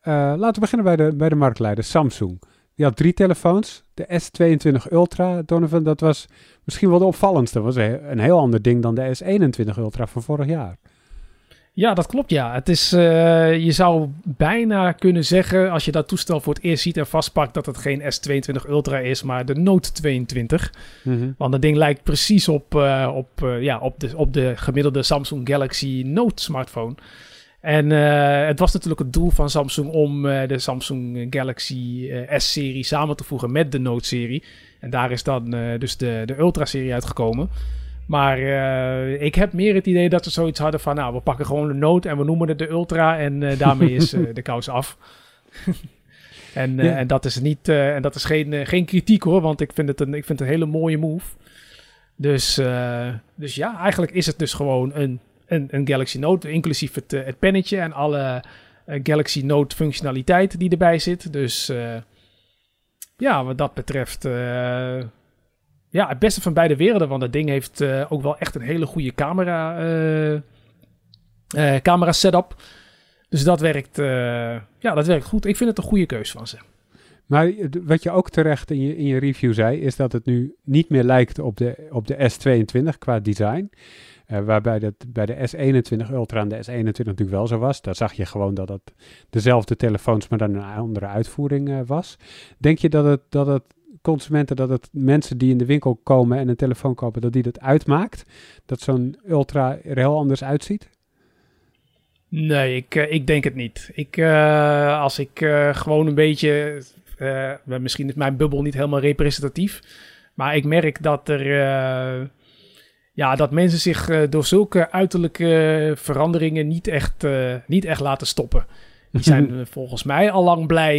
Eh, laten we beginnen bij de, bij de marktleider Samsung. Die had drie telefoons. De S22 Ultra, Donovan, dat was misschien wel de opvallendste. Dat was een een heel ander ding dan de S21 Ultra van vorig jaar. Ja, dat klopt ja. Het is, eh, je zou bijna kunnen zeggen, als je dat toestel voor het eerst ziet en vastpakt, dat het geen S22 Ultra is, maar de Note 22. Mhm. Want dat ding lijkt precies op, eh, op, eh, ja, op, de, op de gemiddelde Samsung Galaxy Note smartphone. En eh, het was natuurlijk het doel van Samsung om eh, de Samsung Galaxy eh, S-serie samen te voegen met de Note-serie. En daar is dan dus de, de Ultra-serie uitgekomen. Maar ik heb meer het idee dat ze zoiets hadden van... nou, we pakken gewoon de Note en we noemen het de Ultra... en daarmee is de kous af. <laughs> en, Ja. en dat is, niet, en dat is geen, geen kritiek hoor, want ik vind het een, ik vind het een hele mooie move. Dus, dus ja, eigenlijk is het dus gewoon een, een, Galaxy Note... inclusief het, eh, het pennetje en alle eh, Galaxy Note functionaliteit die erbij zit. Dus eh, ja, wat dat betreft... ja, het beste van beide werelden. Want dat ding heeft ook wel echt een hele goede camera, eh, eh, camera setup. Dus dat werkt, ja, dat werkt goed. Ik vind het een goede keus van ze. Maar wat je ook terecht in je, in je review zei, is dat het nu niet meer lijkt op de, op de S22 qua design. Eh, waarbij dat bij de S21 Ultra en de S21 natuurlijk wel zo was. Daar zag je gewoon dat het dezelfde telefoons, maar dan een andere uitvoering eh, was. Denk je dat het, dat het consumenten, dat het mensen die in de winkel komen en een telefoon kopen, dat die dat uitmaakt? Dat zo'n Ultra er heel anders uitziet? Nee, ik, eh, ik denk het niet. Ik, als ik gewoon een beetje. misschien is mijn bubbel niet helemaal representatief. Maar ik merk dat er. Eh, ja, dat mensen zich eh, door zulke uiterlijke veranderingen niet echt, eh, niet echt laten stoppen. Die <laughs> zijn volgens mij al lang blij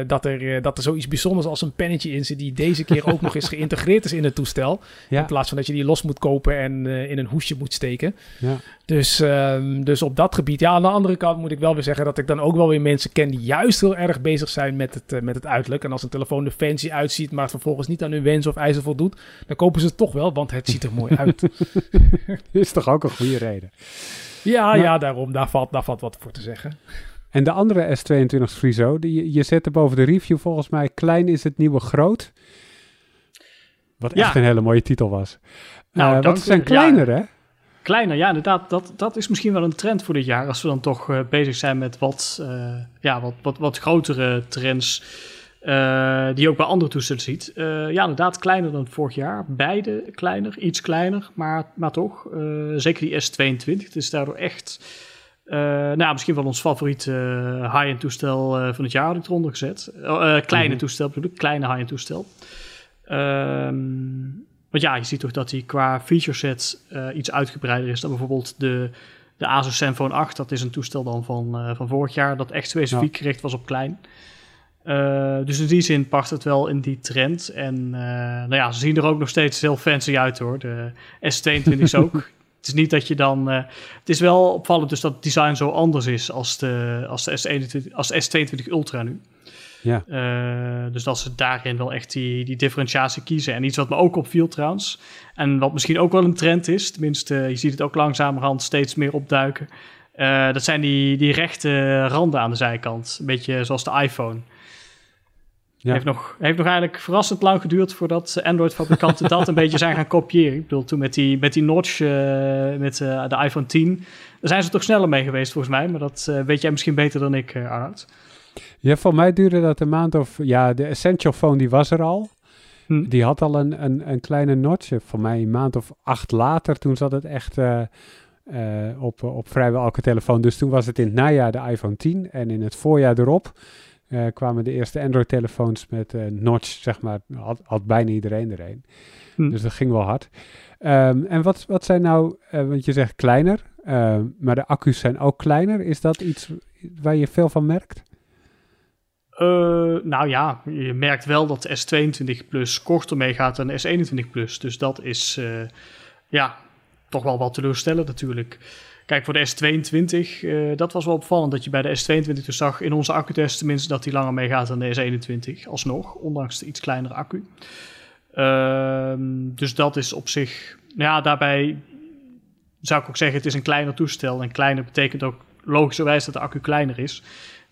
eh, dat, er, eh, dat er zoiets bijzonders als een pennetje in zit. die deze keer ook nog eens geïntegreerd is in het toestel. Ja, In plaats van dat je die los moet kopen en eh, in een hoesje moet steken. ja. Dus, ehm, dus op dat gebied. Ja, aan de andere kant moet ik wel weer zeggen dat ik dan ook wel weer mensen ken die juist heel erg bezig zijn met het, met het uiterlijk. En als een telefoon er fancy uitziet, maar vervolgens niet aan hun wens of eisen voldoet, dan kopen ze het toch wel, want het ziet er mooi uit. <laughs> is toch ook een goede reden. ja, Nou- ja, daarom. Daar valt, daar valt wat voor te zeggen. En de andere S22 Friso, die, je zette boven de review volgens mij klein is het nieuwe groot. Wat Ja. echt een hele mooie titel was. Nou, Eh, want ze zijn kleiner, hè? Kleiner, ja, inderdaad. Dat, dat is misschien wel een trend voor dit jaar. Als we dan toch eh, bezig zijn met wat, eh, ja, wat, wat, wat grotere trends. die je ook bij andere toestellen ziet. Ja, inderdaad, kleiner dan vorig jaar. Beide kleiner, iets kleiner, maar, maar toch. zeker die S22. Het is daardoor echt. Eh, nou, misschien wel ons favoriete eh, high-end toestel eh, van het jaar had ik eronder gezet. Eh, kleine Mhm. toestel bedoel ik, kleine high-end toestel. Ehm, want ja, je ziet toch dat hij qua feature set iets uitgebreider is dan bijvoorbeeld de, de Asus Zenfone 8. Dat is een toestel dan van, van vorig jaar dat echt specifiek gericht was op klein. Dus in die zin past het wel in die trend. En nou ja, ze zien er ook nog steeds heel fancy uit hoor. De S22 is ook. <laughs> Het is niet dat je dan. eh, het is wel opvallend dus dat het design zo anders is als de, als de S21, als de S22 Ultra nu. Ja. Eh, dus dat ze daarin wel echt die, die differentiatie kiezen. En iets wat me ook opviel trouwens. En wat misschien ook wel een trend is. Tenminste, je ziet het ook langzamerhand steeds meer opduiken. Eh, dat zijn die, die rechte randen aan de zijkant. Een beetje zoals de iPhone. Ja. Heeft, nog, heeft nog eigenlijk verrassend lang geduurd voordat Android-fabrikanten dat een <laughs> beetje zijn gaan kopiëren. Ik bedoel, toen met die, met die notch, eh, met eh, de iPhone 10, daar zijn ze toch sneller mee geweest volgens mij. Maar dat eh, weet jij misschien beter dan ik, Arnoud. Ja, voor mij duurde dat een maand of... Ja, de Essential Phone die was er al. Hm. Die had al een, een, een kleine notch. Voor mij een maand of acht later, toen zat het echt op, op vrijwel elke telefoon. Dus toen was het in het najaar de iPhone 10 en in het voorjaar erop uh, kwamen de eerste Android-telefoons met notch, zeg maar. Had, had bijna iedereen er een. Hm. Dus dat ging wel hard. Um, en wat, wat zijn nou, want je zegt kleiner, ehm, maar de accu's zijn ook kleiner. Is dat iets waar je veel van merkt? Nou ja, je merkt wel dat de S22 Plus korter meegaat dan de S21 Plus. Dus dat is ja, toch wel wat teleurstellend natuurlijk. Kijk, voor de S22, uh, dat was wel opvallend dat je bij de S22 dus zag in onze accutest tenminste dat die langer meegaat dan de S21 alsnog, ondanks de iets kleinere accu. Ehm, dus dat is op zich, ja, daarbij zou ik ook zeggen, het is een kleiner toestel. En kleiner betekent ook logischerwijs dat de accu kleiner is.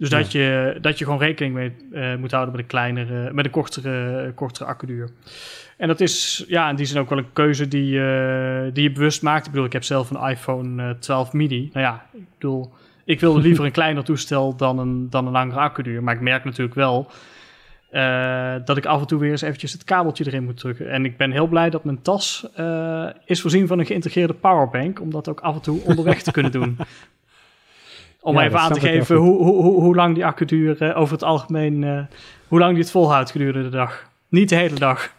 Dus dat, je, dat je gewoon rekening mee uh, moet houden met een kleinere, met een kortere, kortere accuduur. En dat is ja, in die zin ook wel een keuze die, uh, die je bewust maakt. Ik bedoel, ik heb zelf een iPhone 12 mini. Nou ja, ik bedoel, ik wil liever een <laughs> kleiner toestel dan een, dan een langere accuduur. Maar ik merk natuurlijk wel uh, dat ik af en toe weer eens eventjes het kabeltje erin moet drukken. En ik ben heel blij dat mijn tas uh, is voorzien van een geïntegreerde powerbank. Om dat ook af en toe onderweg te kunnen doen. <laughs> Om even aan te geven hoe, hoe, hoe, hoe, lang die accuduur uh, over het algemeen, uh, hoe lang die het volhoudt gedurende de dag. Niet de hele dag.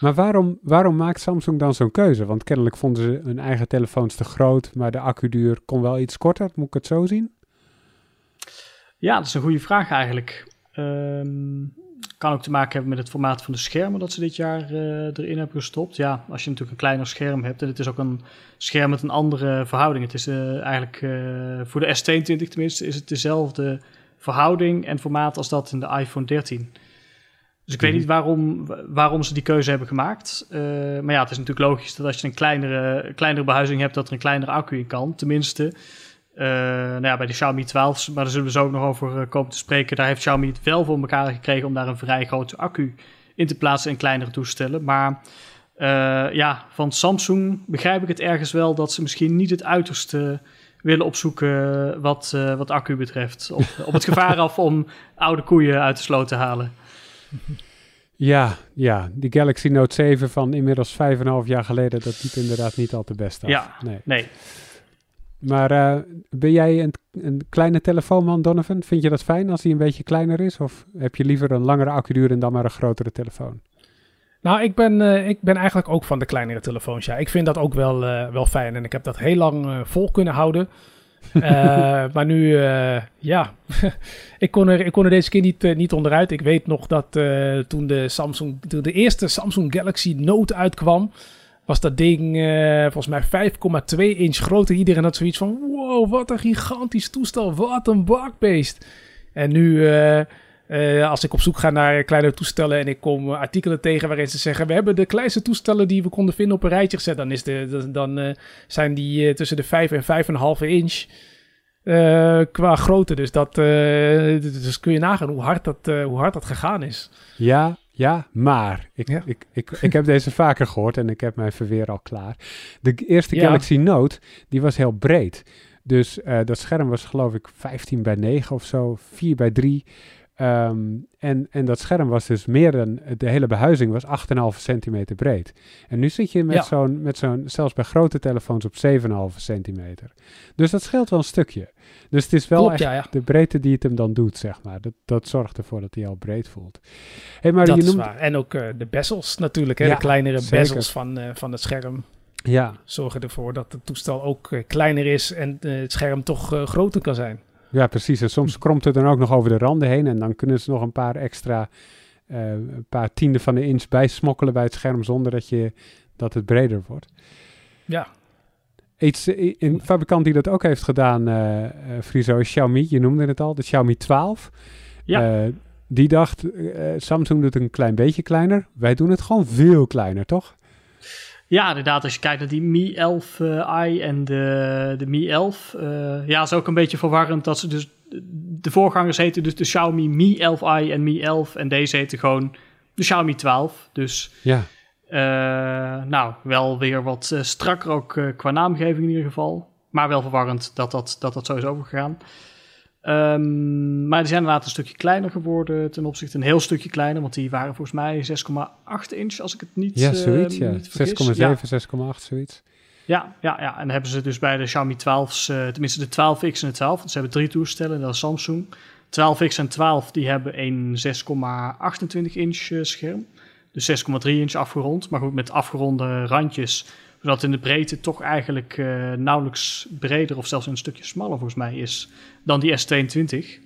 Maar waarom, waarom maakt Samsung dan zo'n keuze? Want kennelijk vonden ze hun eigen telefoons te groot, maar de accuduur kon wel iets korter. Moet ik het zo zien? Ja, dat is een goede vraag eigenlijk. Um, kan ook te maken hebben met het formaat van de schermen dat ze dit jaar uh, erin hebben gestopt. Ja, als je natuurlijk een kleiner scherm hebt en het is ook een scherm met een andere verhouding. Het is uh, eigenlijk uh, voor de S22 tenminste is het dezelfde verhouding en formaat als dat in de iPhone 13. Dus ik weet mhm. niet waarom, waarom ze die keuze hebben gemaakt. maar ja, het is natuurlijk logisch dat als je een kleinere, kleinere behuizing hebt, dat er een kleinere accu in kan. Tenminste, uh, nou ja, bij de Xiaomi 12, maar daar zullen we zo ook nog over uh, komen te spreken. Daar heeft Xiaomi het wel voor elkaar gekregen om daar een vrij grote accu in te plaatsen en kleinere toestellen. Maar uh, ja, van Samsung begrijp ik het ergens wel dat ze misschien niet het uiterste willen opzoeken wat, wat accu betreft. Op, op het gevaar af om oude koeien uit de sloot te halen. Ja, ja, die Galaxy Note 7 van inmiddels 5,5 jaar geleden, dat ziet inderdaad niet al te best af. Ja, nee. nee. Maar uh, ben jij een, een, kleine telefoonman, Donovan? Vind je dat fijn als hij een beetje kleiner is? Of heb je liever een langere accuduur en dan maar een grotere telefoon? Nou, ik ben, uh, ik ben eigenlijk ook van de kleinere telefoons. Ja, ik vind dat ook wel, uh, wel fijn. En ik heb dat heel lang vol kunnen houden. <laughs> maar nu, ja, <laughs> ik, kon er, ik kon er deze keer niet, niet onderuit. Ik weet nog dat toen, de Samsung, toen de eerste Samsung Galaxy Note uitkwam was dat ding uh, volgens mij 5,2 inch groot. En iedereen had zoiets van: wow, wat een gigantisch toestel, wat een bakbeest. En nu, uh, uh, als ik op zoek ga naar kleine toestellen en ik kom artikelen tegen waarin ze zeggen: we hebben de kleinste toestellen die we konden vinden op een rijtje gezet, dan, is de, dan zijn die tussen de 5 en 5,5 inch. qua grootte. Dus dat dus kun je nagaan hoe hard dat, hoe hard dat gegaan is. Ja, ja, maar ik, ik, ik, ik heb deze vaker gehoord en ik heb mijn verweer al klaar. De eerste Galaxy Note, die was heel breed. Dus uh, dat scherm was geloof ik 15 bij 9 of zo, 4 bij 3. Um, en, en dat scherm was dus meer dan, de hele behuizing was 8,5 centimeter breed. En nu zit je met ja. zo'n, met zo'n, zelfs bij grote telefoons op 7,5 centimeter. Dus dat scheelt wel een stukje. Dus het is wel Klopt, echt ja, ja. de breedte die het hem dan doet, zeg maar. Dat, dat zorgt ervoor dat hij al breed voelt. Hey, maar dat je noemt... is waar. En ook uh, de bezels natuurlijk, hè? de kleinere zeker. bezels van, uh, van het scherm. Ja. Zorgen ervoor dat het toestel ook uh, kleiner is en het scherm toch groter kan zijn. Ja, precies. En soms kromt het dan ook nog over de randen heen. En dan kunnen ze nog een paar extra, uh, een paar tienden van de inch bijsmokkelen bij het scherm zonder dat, je, dat het breder wordt. Ja. Iets, eh, een fabrikant die dat ook heeft gedaan, uh, uh, Friso, is Xiaomi. Je noemde het al, de Xiaomi 12. Ja. die dacht, Samsung doet het een klein beetje kleiner. Wij doen het gewoon veel kleiner, toch? Ja, inderdaad, als je kijkt naar die Mi 11i eh, en de, de Mi 11. Uh, eh, ja, is ook een beetje verwarrend dat ze dus... De voorgangers heten dus de Xiaomi Mi 11i en Mi 11. En deze heten gewoon de Xiaomi 12. Dus ja. Uh, nou, wel weer wat strakker ook qua naamgeving in ieder geval. Maar wel verwarrend dat dat, dat, dat zo is overgegaan. Ehm, maar die zijn inderdaad een stukje kleiner geworden ten opzichte, een heel stukje kleiner, want die waren volgens mij 6,8 inch, als ik het niet Ja, eh, zoiets, ja. niet vergis. 6,7, Ja. 6,8, zoiets. Ja, ja, ja, en dan hebben ze dus bij de Xiaomi 12's, eh, tenminste de 12X en de 12, want ze hebben drie toestellen, dat is Samsung. 12X en 12, die hebben een 6,28 inch eh, scherm. Dus 6,3 inch afgerond, maar goed met afgeronde randjes. Zodat in de breedte toch eigenlijk eh, nauwelijks breder of zelfs een stukje smaller volgens mij is dan die S22.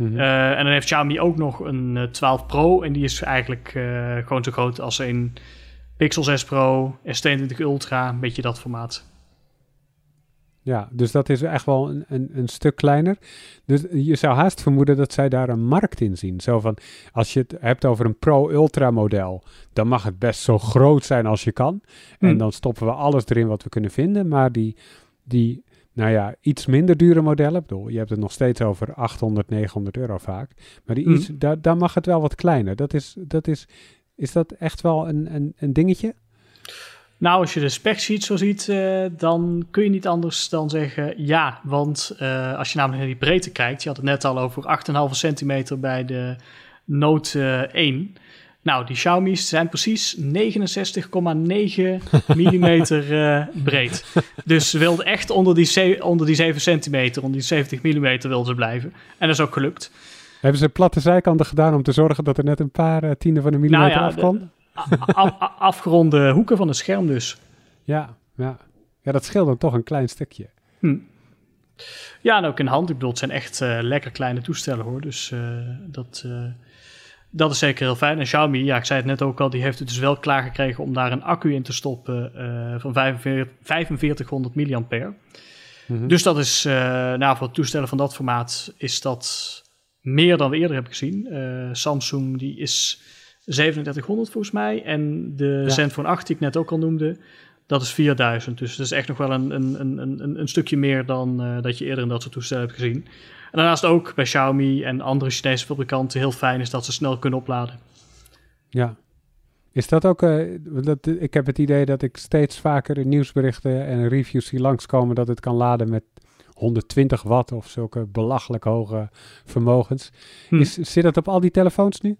Mhm. Eh, en dan heeft Xiaomi ook nog een eh, 12 Pro. En die is eigenlijk eh, gewoon zo groot als een Pixel 6 Pro, S22 Ultra. Een beetje dat formaat. Ja, dus dat is echt wel een, een, een stuk kleiner. Dus je zou haast vermoeden dat zij daar een markt in zien. Zo van, als je het hebt over een Pro-Ultra model, dan mag het best zo groot zijn als je kan. En Hmm. dan stoppen we alles erin wat we kunnen vinden. Maar die, die nou ja, iets minder dure modellen, ik bedoel, je hebt het nog steeds over 800, 900 euro vaak. Maar die Hmm. iets, daar, daar mag het wel wat kleiner. Dat is, dat is, is dat echt wel een, een, een dingetje? Nou, als je de specsheet zo ziet, eh, dan kun je niet anders dan zeggen ja. Want eh, als je namelijk naar die breedte kijkt, je had het net al over 8,5 centimeter bij de Note eh, 1. Nou, die Xiaomi's zijn precies 69,9 millimeter eh, breed. Dus ze wilden echt onder die, onder die 7 centimeter, onder die 70 millimeter wilden ze blijven. En dat is ook gelukt. Hebben ze platte zijkanten gedaan om te zorgen dat er net een paar eh, tienden van een millimeter Nou ja? Afgeronde hoeken van het scherm dus. Ja, ja. ja, dat scheelt dan toch een klein stukje. Hm. Ja, en ook in hand. Ik bedoel, het zijn echt eh, lekker kleine toestellen hoor. Dus eh, dat, eh, dat is zeker heel fijn. En Xiaomi, ja, ik zei het net ook al, die heeft het dus wel klaargekregen om daar een accu in te stoppen van 45, 4500 milliampère. Mhm. Dus dat is, nou, voor toestellen van dat formaat is dat meer dan we eerder hebben gezien. Samsung die is 3700 volgens mij. En de Ja. Zenfone 8 die ik net ook al noemde, dat is 4000. Dus dat is echt nog wel een, een, een, een, een stukje meer dan eh, dat je eerder in dat soort toestellen hebt gezien. En daarnaast ook bij Xiaomi en andere Chinese fabrikanten heel fijn is dat ze snel kunnen opladen. Ja. Is dat ook, eh, dat, ik heb het idee dat ik steeds vaker in nieuwsberichten en reviews zie langskomen dat het kan laden met 120 watt of zulke belachelijk hoge vermogens. Hm. Is, zit dat op al die telefoons nu?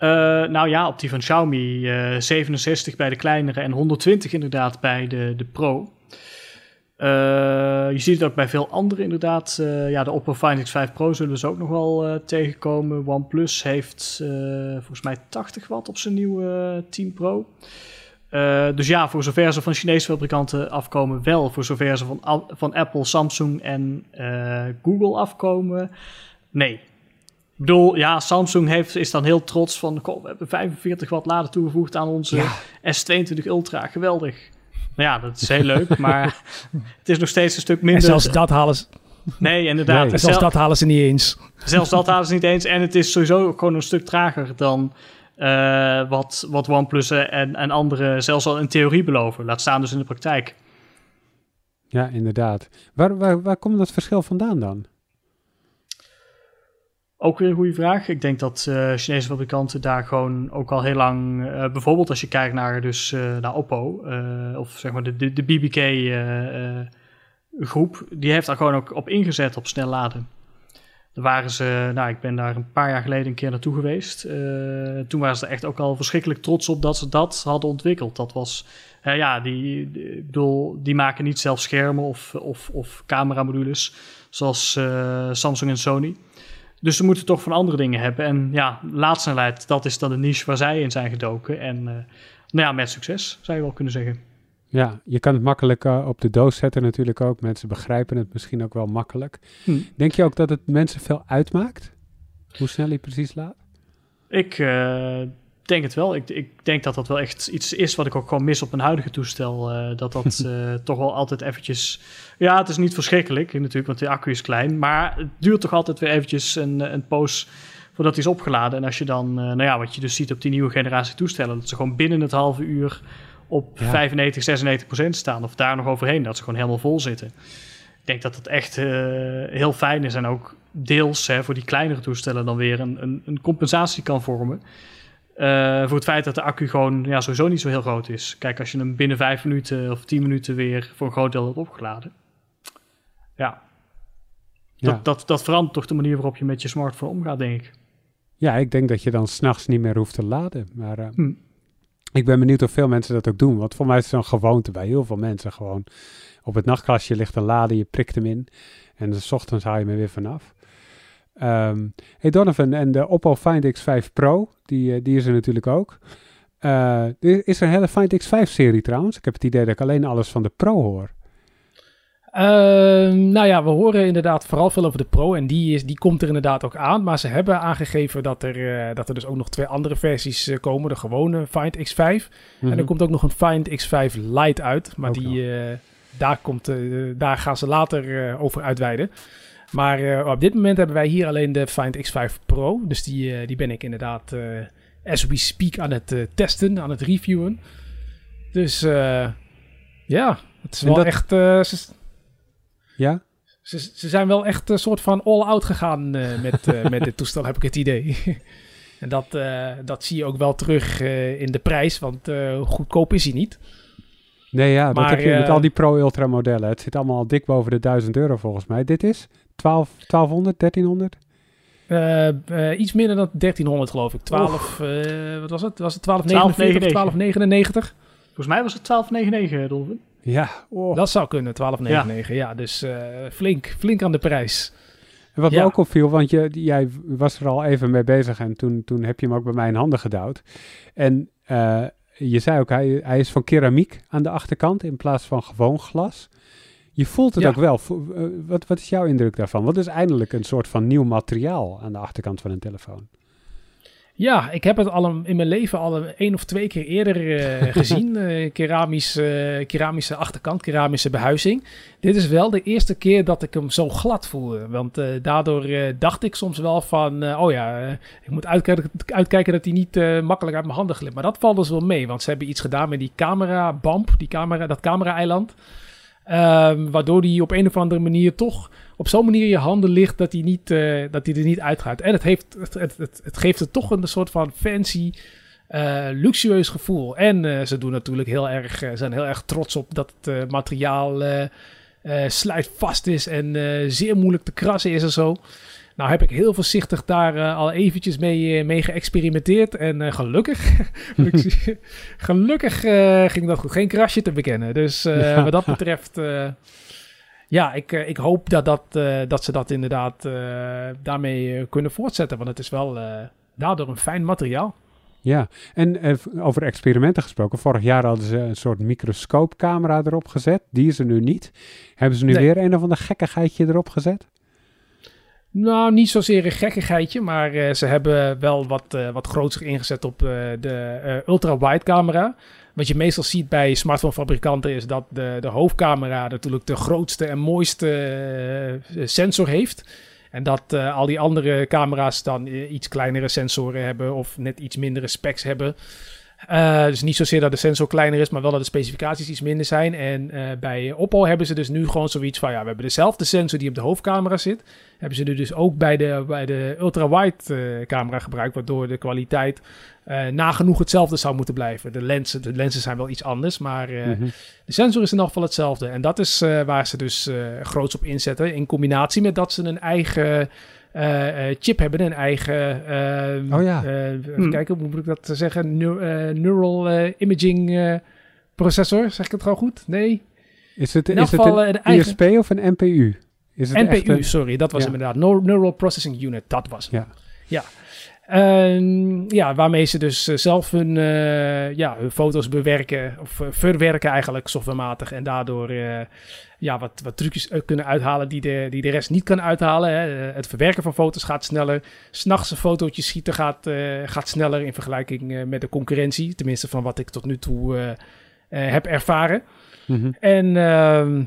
Eh, nou ja, op die van Xiaomi eh 67 bij de kleinere en 120 inderdaad bij de, de Pro. Eh, je ziet het ook bij veel andere inderdaad. Eh, ja, de Oppo Find X5 Pro zullen ze ook nog wel eh, tegenkomen. OnePlus heeft eh, volgens mij 80 watt op zijn nieuwe eh, 10 Pro. Eh, dus ja, voor zover ze van Chinese fabrikanten afkomen, wel. Voor zover ze van, van Apple, Samsung en eh, Google afkomen, nee. Ik bedoel, ja, Samsung heeft, is dan heel trots van... Goh, we hebben 45 watt laden toegevoegd aan onze S22 Ultra. Geweldig. Nou ja, dat is heel leuk, <laughs> maar het is nog steeds een stuk En minder... zelfs dat halen ze, Nee, inderdaad. Nee. en zelfs Zel- dat halen ze niet eens. Zelfs dat halen ze niet eens. En het is sowieso ook gewoon een stuk trager dan eh, wat, wat OnePlus en, en anderen zelfs al in theorie beloven. Laat staan dus in de praktijk. Ja, inderdaad. Waar, waar, waar komt dat verschil vandaan dan? Ook weer een goede vraag. Ik denk dat eh, Chinese fabrikanten daar gewoon ook al heel lang... eh, bijvoorbeeld als je kijkt naar, dus, eh, naar Oppo... of zeg maar de, de, BBK groep... die heeft daar gewoon ook op ingezet op snel laden. Daar waren ze... Nou, ik ben daar een paar jaar geleden een keer naartoe geweest. Toen waren ze er echt ook al verschrikkelijk trots op... dat ze dat hadden ontwikkeld. Dat was... ja, die, ik bedoel, die maken niet zelf schermen of, of, of cameramodules... zoals Samsung en Sony... Dus ze moeten toch van andere dingen hebben. En ja, laadsnelheid, dat is dan de niche waar zij in zijn gedoken. En eh, nou ja, met succes, zou je wel kunnen zeggen. Ja, je kan het makkelijk eh, op de doos zetten natuurlijk ook. Mensen begrijpen het misschien ook wel makkelijk. Hm. Denk je ook dat het mensen veel uitmaakt? Hoe snel hij precies laat? Ik eh, denk het wel. Ik, ik denk dat dat wel echt iets is wat ik ook gewoon mis op mijn huidige toestel. eh, dat dat <laughs> eh, toch wel altijd eventjes... Ja, het is niet verschrikkelijk natuurlijk, want de accu is klein. Maar het duurt toch altijd weer eventjes een, een poos voordat hij is opgeladen. En als je dan, eh, nou ja, wat je dus ziet op die nieuwe generatie toestellen... dat ze gewoon binnen het halve uur op Ja. 95, 96 procent staan. Of daar nog overheen, dat ze gewoon helemaal vol zitten. Ik denk dat dat echt eh, heel fijn is. En ook deels hè, voor die kleinere toestellen dan weer een, een, een compensatie kan vormen. Eh, voor het feit dat de accu gewoon ja, sowieso niet zo heel groot is. Kijk, als je hem binnen vijf minuten of tien minuten weer voor een groot deel hebt opgeladen. Ja, Ja. Dat, dat, dat verandert toch de manier waarop je met je smartphone omgaat, denk ik. Ja, ik denk dat je dan s'nachts niet meer hoeft te laden. Maar eh, Hm. ik ben benieuwd of veel mensen dat ook doen. Want voor mij is het zo'n gewoonte bij heel veel mensen. Gewoon op het nachtkastje ligt een laden, je prikt hem in. En 's ochtends haal je hem er weer vanaf. Ehm hey Donovan, en de Oppo Find X5 Pro, die, eh, die is er natuurlijk ook. Eh, er is een hele Find X5-serie trouwens. Ik heb het idee dat ik alleen alles van de Pro hoor. Ehm, nou ja, we horen inderdaad vooral veel over de Pro en die, is, die komt er inderdaad ook aan. Maar ze hebben aangegeven dat er, eh, dat er dus ook nog twee andere versies komen. De gewone Find X5 en Mhm. er komt ook nog een Find X5 Lite uit. Maar Ook die, daar, komt, daar gaan ze later over uitweiden. Maar eh, op dit moment hebben wij hier alleen de Find X5 Pro. Dus die, eh, die ben ik inderdaad eh, as we speak aan het testen, aan het reviewen. Dus eh, ja, het is En wel dat- echt... ze, Ja? ze, ze zijn wel echt een soort van all-out gegaan met, met dit toestel, heb ik het idee. <laughs> en dat, dat zie je ook wel terug in de prijs, want goedkoop is hij niet. Nee, ja, dat Maar, heb je met al die Pro-Ultra modellen. Het zit allemaal al dik boven de 1000 euro volgens mij. Dit is 12, 1200, 1300? Eh, eh, iets minder dan 1300 geloof ik. 12, eh, wat was het? Was het 1249 of 1299? Volgens mij was het 12,99, Dolvin. Ja, oh. Dat zou kunnen, 1299. Ja, dus eh, flink, flink aan de prijs. En wat Ja. me ook opviel, want je, jij was er al even mee bezig en toen, toen heb je hem ook bij mij in handen gedouwd. En eh, je zei ook, hij, hij is van keramiek aan de achterkant in plaats van gewoon glas. Je voelt het Ja. ook wel. Eh, wat, wat is jouw indruk daarvan? Wat is eindelijk een soort van nieuw materiaal aan de achterkant van een telefoon? Ja, ik heb het al een- in mijn leven al een één of twee keer eerder eh, <laughs> gezien. Eh, keramisch, keramische achterkant, keramische behuizing. Dit is wel de eerste keer dat ik hem zo glad voelde. Want daardoor dacht ik soms wel van... oh ja, ik moet uitkijken, uitkijken dat hij niet makkelijk uit mijn handen glipt. Maar dat valt dus wel mee. Want ze hebben iets gedaan met die camera bump, die camera, dat camera-eiland. Ehm, waardoor die op een of andere manier toch op zo'n manier in je handen ligt dat hij, niet, eh, dat hij er niet uitgaat. En het, heeft, het, het, het, geeft het toch een soort van fancy, eh, luxueus gevoel. En eh, ze doen natuurlijk heel erg, zijn heel erg trots op dat het materiaal sluitvast is en zeer moeilijk te krassen is en zo. Nou heb ik heel voorzichtig daar eh, al eventjes mee, eh, mee geëxperimenteerd. En eh, gelukkig, <laughs> <laughs> gelukkig ging dat goed. Geen krasje te bekennen. Dus Ja. wat dat betreft, ja, ik, ik hoop dat, dat, dat ze dat inderdaad daarmee kunnen voortzetten. Want het is wel daardoor een fijn materiaal. Ja, en over experimenten gesproken. Vorig jaar hadden ze een soort microscoopcamera erop gezet. Die is er nu niet. Hebben ze nu Nee. weer een of ander gekkigheidje erop gezet? Nou, niet zozeer een gekkigheidje, maar eh, ze hebben wel wat, eh wat groter ingezet op eh, de ultra-wide camera. Wat je meestal ziet bij smartphonefabrikanten is dat de, de hoofdcamera natuurlijk de grootste en mooiste sensor heeft. En dat al die andere camera's dan iets kleinere sensoren hebben of net iets mindere specs hebben. Eh, dus niet zozeer dat de sensor kleiner is, maar wel dat de specificaties iets minder zijn. En eh, bij Oppo hebben ze dus nu gewoon zoiets van... ja, we hebben dezelfde sensor die op de hoofdcamera zit... hebben ze nu dus ook bij de, bij de ultra-wide eh, camera gebruikt... waardoor de kwaliteit nagenoeg hetzelfde zou moeten blijven. De lenzen, de lenzen zijn wel iets anders, maar Mhm. de sensor is in elk geval hetzelfde. En dat is waar ze dus groots op inzetten... in combinatie met dat ze een eigen... eh, eh, chip hebben, een eigen... eh, Oh ja. eh, even Hmm. kijken, hoe moet ik dat zeggen? Neu- neural imaging processor, zeg ik het gewoon goed? Nee? Is het, In is het een eigen- ISP of een NPU? Is het echt NPU, een- sorry, dat was Ja. inderdaad. Neu- Neural Processing Unit, dat was het. Ja. Ja. Ja, waarmee ze dus eh, zelf hun, eh, ja, hun foto's bewerken, of eh, verwerken eigenlijk softwarematig. En daardoor ja, wat, wat trucjes kunnen uithalen die de, die de rest niet kan uithalen. Hè. Het verwerken van foto's gaat sneller. S'nachts een fotootje schieten gaat, gaat sneller in vergelijking met de concurrentie. Tenminste van wat ik tot nu toe heb ervaren. Mhm. En ehm,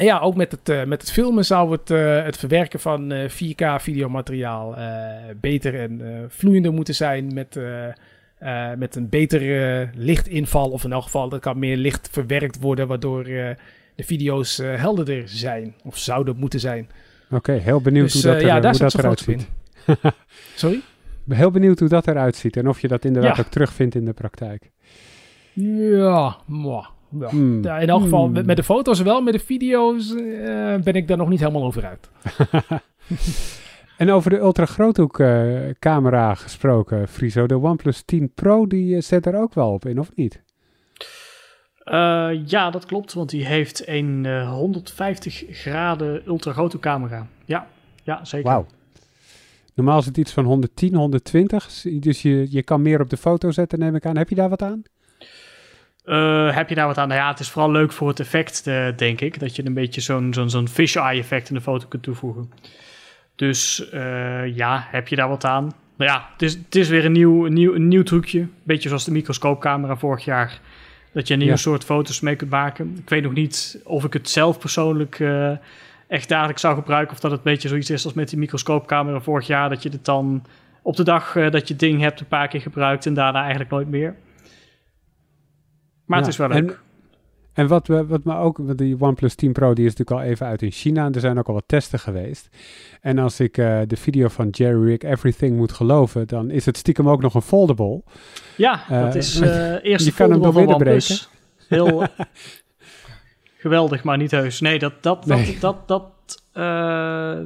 ja, ook met het, eh, met het filmen zou het, eh, het verwerken van eh, 4K videomateriaal eh, beter en vloeiender moeten zijn. Met, met een betere lichtinval. Of in elk geval, er kan meer licht verwerkt worden. Waardoor de video's helderder zijn. Of zouden moeten zijn. Oké, heel benieuwd Dus hoe dat, er, ja, daar hoe zit dat ze eruit ziet. Sorry? <laughs> Heel benieuwd hoe dat eruit ziet en of je dat inderdaad Ja. ook terugvindt in de praktijk. Ja, mwah. Ja. Hmm. Ja, in elk geval, Hmm. met, met de foto's wel, met de video's eh, ben ik daar nog niet helemaal over uit. <laughs> En over de ultragroothoek eh camera gesproken, Friso. De OnePlus 10 Pro, die eh, zet er ook wel op in, of niet? Eh, ja, dat klopt, want die heeft een eh, 150 graden ultragrote camera. Ja, ja zeker. Wauw. Normaal is het iets van 110, 120. Dus je, je kan meer op de foto zetten, neem ik aan. Heb je daar wat aan? Eh, heb je daar wat aan? Nou ja, het is vooral leuk voor het effect, eh, denk ik. Dat je een beetje zo'n zo'n zo'n fisheye effect in de foto kunt toevoegen. Dus eh, ja, heb je daar wat aan? Nou ja, het is, het is weer een nieuw, een nieuw, een nieuw trucje. Beetje zoals de microscoopcamera vorig jaar. Dat je een nieuw Ja. soort foto's mee kunt maken. Ik weet nog niet of ik het zelf persoonlijk echt dagelijks zou gebruiken. Of dat het een beetje zoiets is als met die microscoopcamera vorig jaar. Dat je het dan op de dag dat je het ding hebt een paar keer gebruikt. En daarna eigenlijk nooit meer. Maar Ja, het is wel leuk. En, en wat, we, wat me ook, want die OnePlus 10 Pro die is natuurlijk al even uit in China. En er zijn ook al wat testen geweest. En als ik eh, de video van Jerry Rick Everything moet geloven, dan is het stiekem ook nog een foldable. Ja, Eh, dat is <laughs> eh eerst je kan hem doormidden OnePlus. Heel <laughs> geweldig, maar niet heus. Nee, dat, dat, dat, Nee. dat, dat, eh,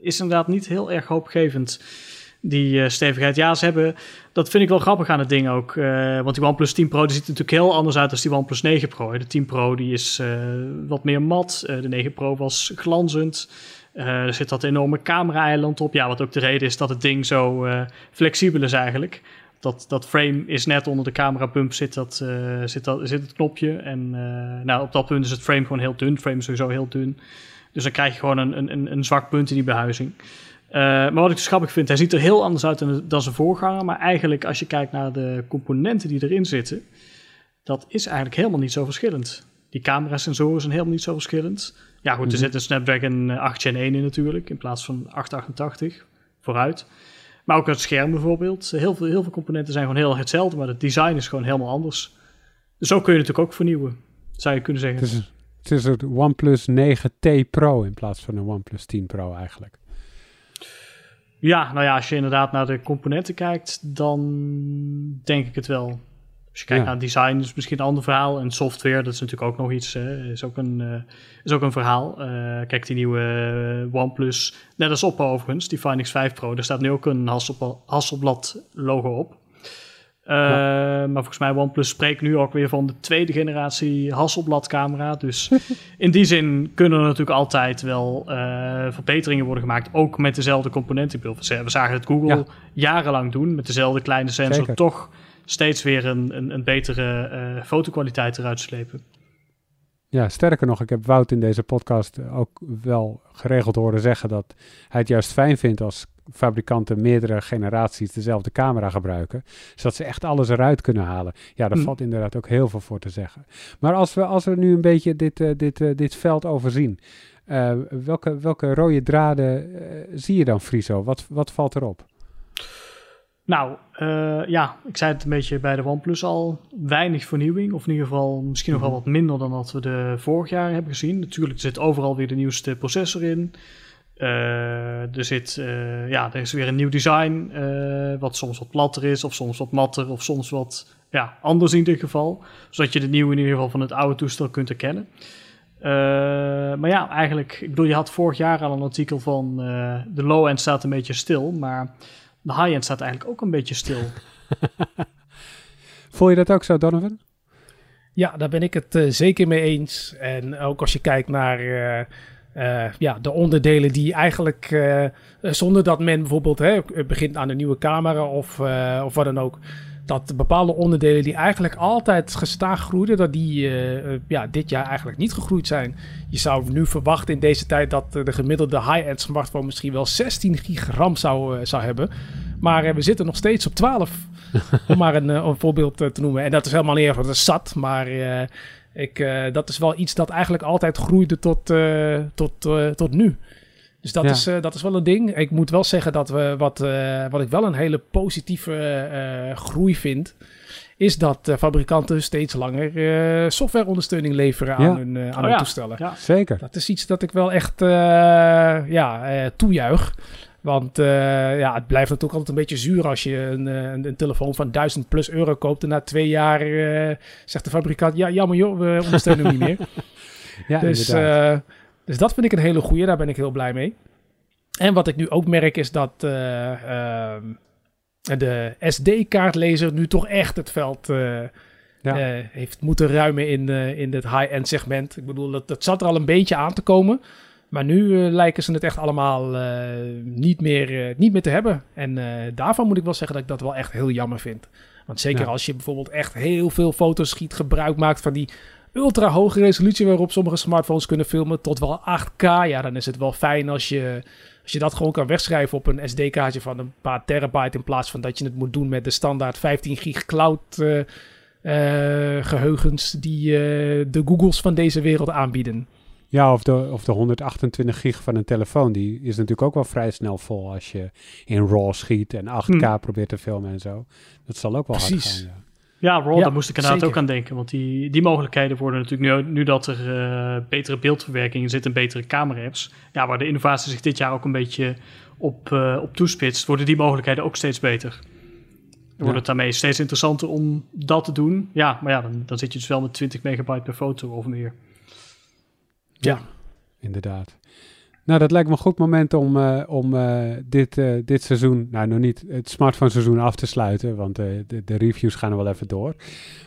is inderdaad niet heel erg hoopgevend, die eh, stevigheid. Ja, ze hebben, dat vind ik wel grappig aan het ding ook. eh, want die OnePlus 10 Pro die ziet er natuurlijk heel anders uit dan die OnePlus 9 Pro. De 10 Pro die is eh, wat meer mat. De 9 Pro was glanzend. Er zit dat enorme camera-eiland op. Ja, wat ook de reden is dat het ding zo flexibel is eigenlijk. Dat, dat frame is net onder de camera bump zit, dat, zit, dat, zit het knopje. En nou, op dat punt is het frame gewoon heel dun. Frame is sowieso heel dun. Dus dan krijg je gewoon een- een, een zwak punt in die behuizing. Eh, maar wat ik dus grappig vind, hij ziet er heel anders uit dan, dan zijn voorganger. Maar eigenlijk als je kijkt naar de componenten die erin zitten, dat is eigenlijk helemaal niet zo verschillend. Die camerasensoren zijn helemaal niet zo verschillend. Ja goed, er Mhm. zit een Snapdragon eh, 8 Gen 1 in natuurlijk, in plaats van 888 vooruit. Maar ook het scherm bijvoorbeeld. Heel veel, heel veel componenten zijn gewoon heel hetzelfde, maar het design is gewoon helemaal anders. Dus zo kun je natuurlijk ook vernieuwen, zou je kunnen zeggen. Het is, het is een OnePlus 9T Pro in plaats van een OnePlus 10 Pro eigenlijk. Ja, nou ja, als je inderdaad naar de componenten kijkt, dan denk ik het wel. Als je kijkt Ja. naar design, is misschien een ander verhaal. En software, dat is natuurlijk ook nog iets, hè, is, ook een, eh, is ook een verhaal. Eh, kijk, die nieuwe eh, OnePlus, net als Oppo overigens, die Find X5 Pro, daar staat nu ook een Hasselblad logo op. Eh, Maar volgens mij OnePlus spreekt nu ook weer van de tweede generatie Hasselblad camera. Dus <laughs> in die zin kunnen er natuurlijk altijd wel eh, verbeteringen worden gemaakt. Ook met dezelfde componenten. We zagen het Google Ja. jarenlang doen. Met dezelfde kleine sensor. Zeker. Toch steeds weer een, een, een betere eh, fotokwaliteit eruit slepen. Ja, sterker nog, ik heb Wout in deze podcast ook wel geregeld horen zeggen dat hij het juist fijn vindt als fabrikanten meerdere generaties dezelfde camera gebruiken, zodat ze echt alles eruit kunnen halen. Ja, daar Hm. valt inderdaad ook heel veel voor te zeggen. Maar als we, als we nu een beetje dit, eh, dit, eh, dit veld overzien, eh, welke, welke rode draden zie je dan, Friso? Wat, wat valt erop? Nou, ja, ik zei het een beetje bij de OnePlus al. Weinig vernieuwing. Of in ieder geval misschien nog wel wat minder dan wat we de vorig jaar hebben gezien. Natuurlijk, zit overal weer de nieuwste processor in. Eh, er, zit, eh, ja, er is weer een nieuw design. eh, wat soms wat platter is, of soms wat matter, of soms wat ja, anders in dit geval. Zodat je de nieuwe in ieder geval van het oude toestel kunt herkennen. Eh, maar ja, eigenlijk, ik bedoel, je had vorig jaar al een artikel van eh, de low-end staat een beetje stil, maar de high-end staat eigenlijk ook een beetje stil. <laughs> Voel je dat ook zo, Donovan? Ja, daar ben ik het zeker mee eens. En ook als je kijkt naar eh, ja, de onderdelen die eigenlijk, eh, zonder dat men bijvoorbeeld hè, begint aan een nieuwe camera of, eh, of wat dan ook, dat bepaalde onderdelen die eigenlijk altijd gestaag groeiden, dat die ja, dit jaar eigenlijk niet gegroeid zijn. Je zou nu verwachten in deze tijd dat de gemiddelde high-end smartphone misschien wel 16 gig RAM zou, zou hebben. Maar we zitten nog steeds op 12. <laughs> om maar een, een voorbeeld te noemen. En dat is helemaal niet erg, dat is zat. Maar ik, eh, dat is wel iets dat eigenlijk altijd groeide tot, eh, tot, eh, tot nu. Dus dat, Ja. is, eh, dat is wel een ding. Ik moet wel zeggen dat we wat, eh, wat ik wel een hele positieve eh, groei vind. Is dat fabrikanten steeds langer eh, softwareondersteuning leveren aan Ja. hun, aan Oh hun ja. toestellen. Zeker. Dat is iets dat ik wel echt eh, ja, eh, toejuich. Want uh, ja, het blijft natuurlijk altijd een beetje zuur als je een, een, een, telefoon van 1000 plus euro koopt. En na twee jaar uh, zegt de fabrikant: Ja, jammer joh, we ondersteunen hem niet meer. <laughs> ja, dus, uh, dus dat vind ik een hele goede. Daar ben ik heel blij mee. En wat ik nu ook merk is dat ehm, de SD-kaartlezer nu toch echt het veld ja. heeft moeten ruimen in, in het high-end segment. Ik bedoel, dat, dat zat er al een beetje aan te komen. Maar nu uh, lijken ze het echt allemaal uh, niet, meer, uh, niet meer te hebben. En daarvan moet ik wel zeggen dat ik dat wel echt heel jammer vind. Want zeker als je bijvoorbeeld echt heel veel foto's schiet, gebruik maakt van die ultra hoge resolutie waarop sommige smartphones kunnen filmen tot wel 8K. Ja, dan is het wel fijn als je, als je dat gewoon kan wegschrijven op een SD-kaartje van een paar terabyte. In plaats van dat je het moet doen met de standaard 15 gig cloud geheugens die de Googles van deze wereld aanbieden. Ja, of de, of de 128 gig van een telefoon, die is natuurlijk ook wel vrij snel vol als je in RAW schiet en 8K hm. probeert te filmen en zo. Dat zal ook wel Precies. hard gaan, ja. Ja, RAW, daar moest ik inderdaad ook aan denken. Want die, die mogelijkheden worden natuurlijk nu, nu dat er uh, betere beeldverwerking zit en betere camera-apps. Ja, waar de innovatie zich dit jaar ook een beetje op, uh, op toespitst, worden die mogelijkheden ook steeds beter. Dan wordt het daarmee steeds interessanter om dat te doen. Ja, maar ja, dan, dan zit je dus wel met 20 megabyte per foto of meer. Ja, inderdaad. Nou, dat lijkt me een goed moment om, uh, om uh, dit, uh, dit seizoen, nou nog niet het smartphone seizoen af te sluiten, want de, de, reviews gaan er wel even door.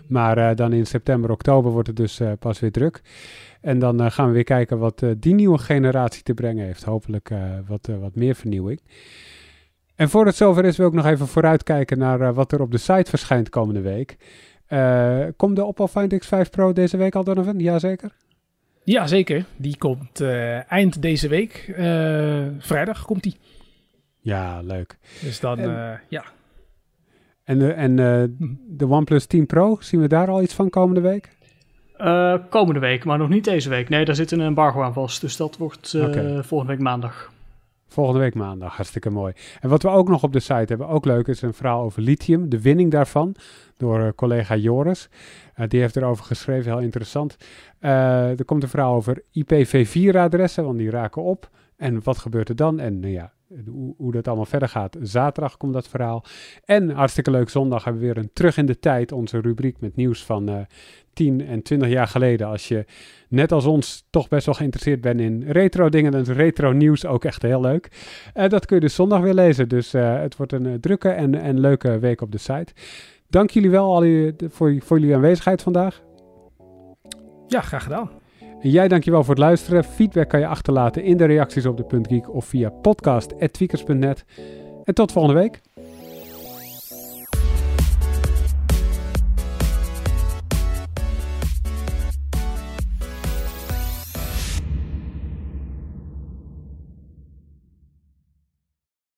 Maar dan in september, oktober wordt het dus pas weer druk. En dan gaan we weer kijken wat die nieuwe generatie te brengen heeft. Hopelijk wat, wat meer vernieuwing. En voor het zover is, wil ik nog even vooruitkijken naar wat er op de site verschijnt komende week. komt de Oppo Find X5 Pro deze week al, Donovan? Jazeker. Ja, zeker. Die komt uh, eind deze week. Uh, vrijdag komt die. Ja, leuk. Dus dan, en, uh, ja. En, de, en hm. de OnePlus 10 Pro, zien we daar al iets van komende week? komende week, maar nog niet deze week. Nee, daar zit een embargo aan vast. Dus dat wordt okay. volgende week maandag. Volgende week maandag, hartstikke mooi. En wat we ook nog op de site hebben, ook leuk, is een verhaal over lithium, de winning daarvan, door collega Joris. Uh, die heeft erover geschreven, heel interessant. Uh, er komt een verhaal over IPv4-adressen, want die raken op. En wat gebeurt er dan? En nou ja, hoe, hoe, dat allemaal verder gaat. Zaterdag komt dat verhaal. En hartstikke leuk, zondag hebben we weer een Terug in de Tijd, onze rubriek met nieuws van uh, 10 en 20 jaar geleden. Als je net als ons toch best wel geïnteresseerd bent in retro dingen, dan is retro nieuws ook echt heel leuk. Uh, dat kun je dus zondag weer lezen. Dus uh, het wordt een drukke en, en leuke week op de site. Dank jullie wel al voor, voor jullie aanwezigheid vandaag. Ja, graag gedaan. En jij dankjewel voor het luisteren. Feedback kan je achterlaten in de reacties op de Punt Geek of via podcast.tweakers.net. En tot volgende week.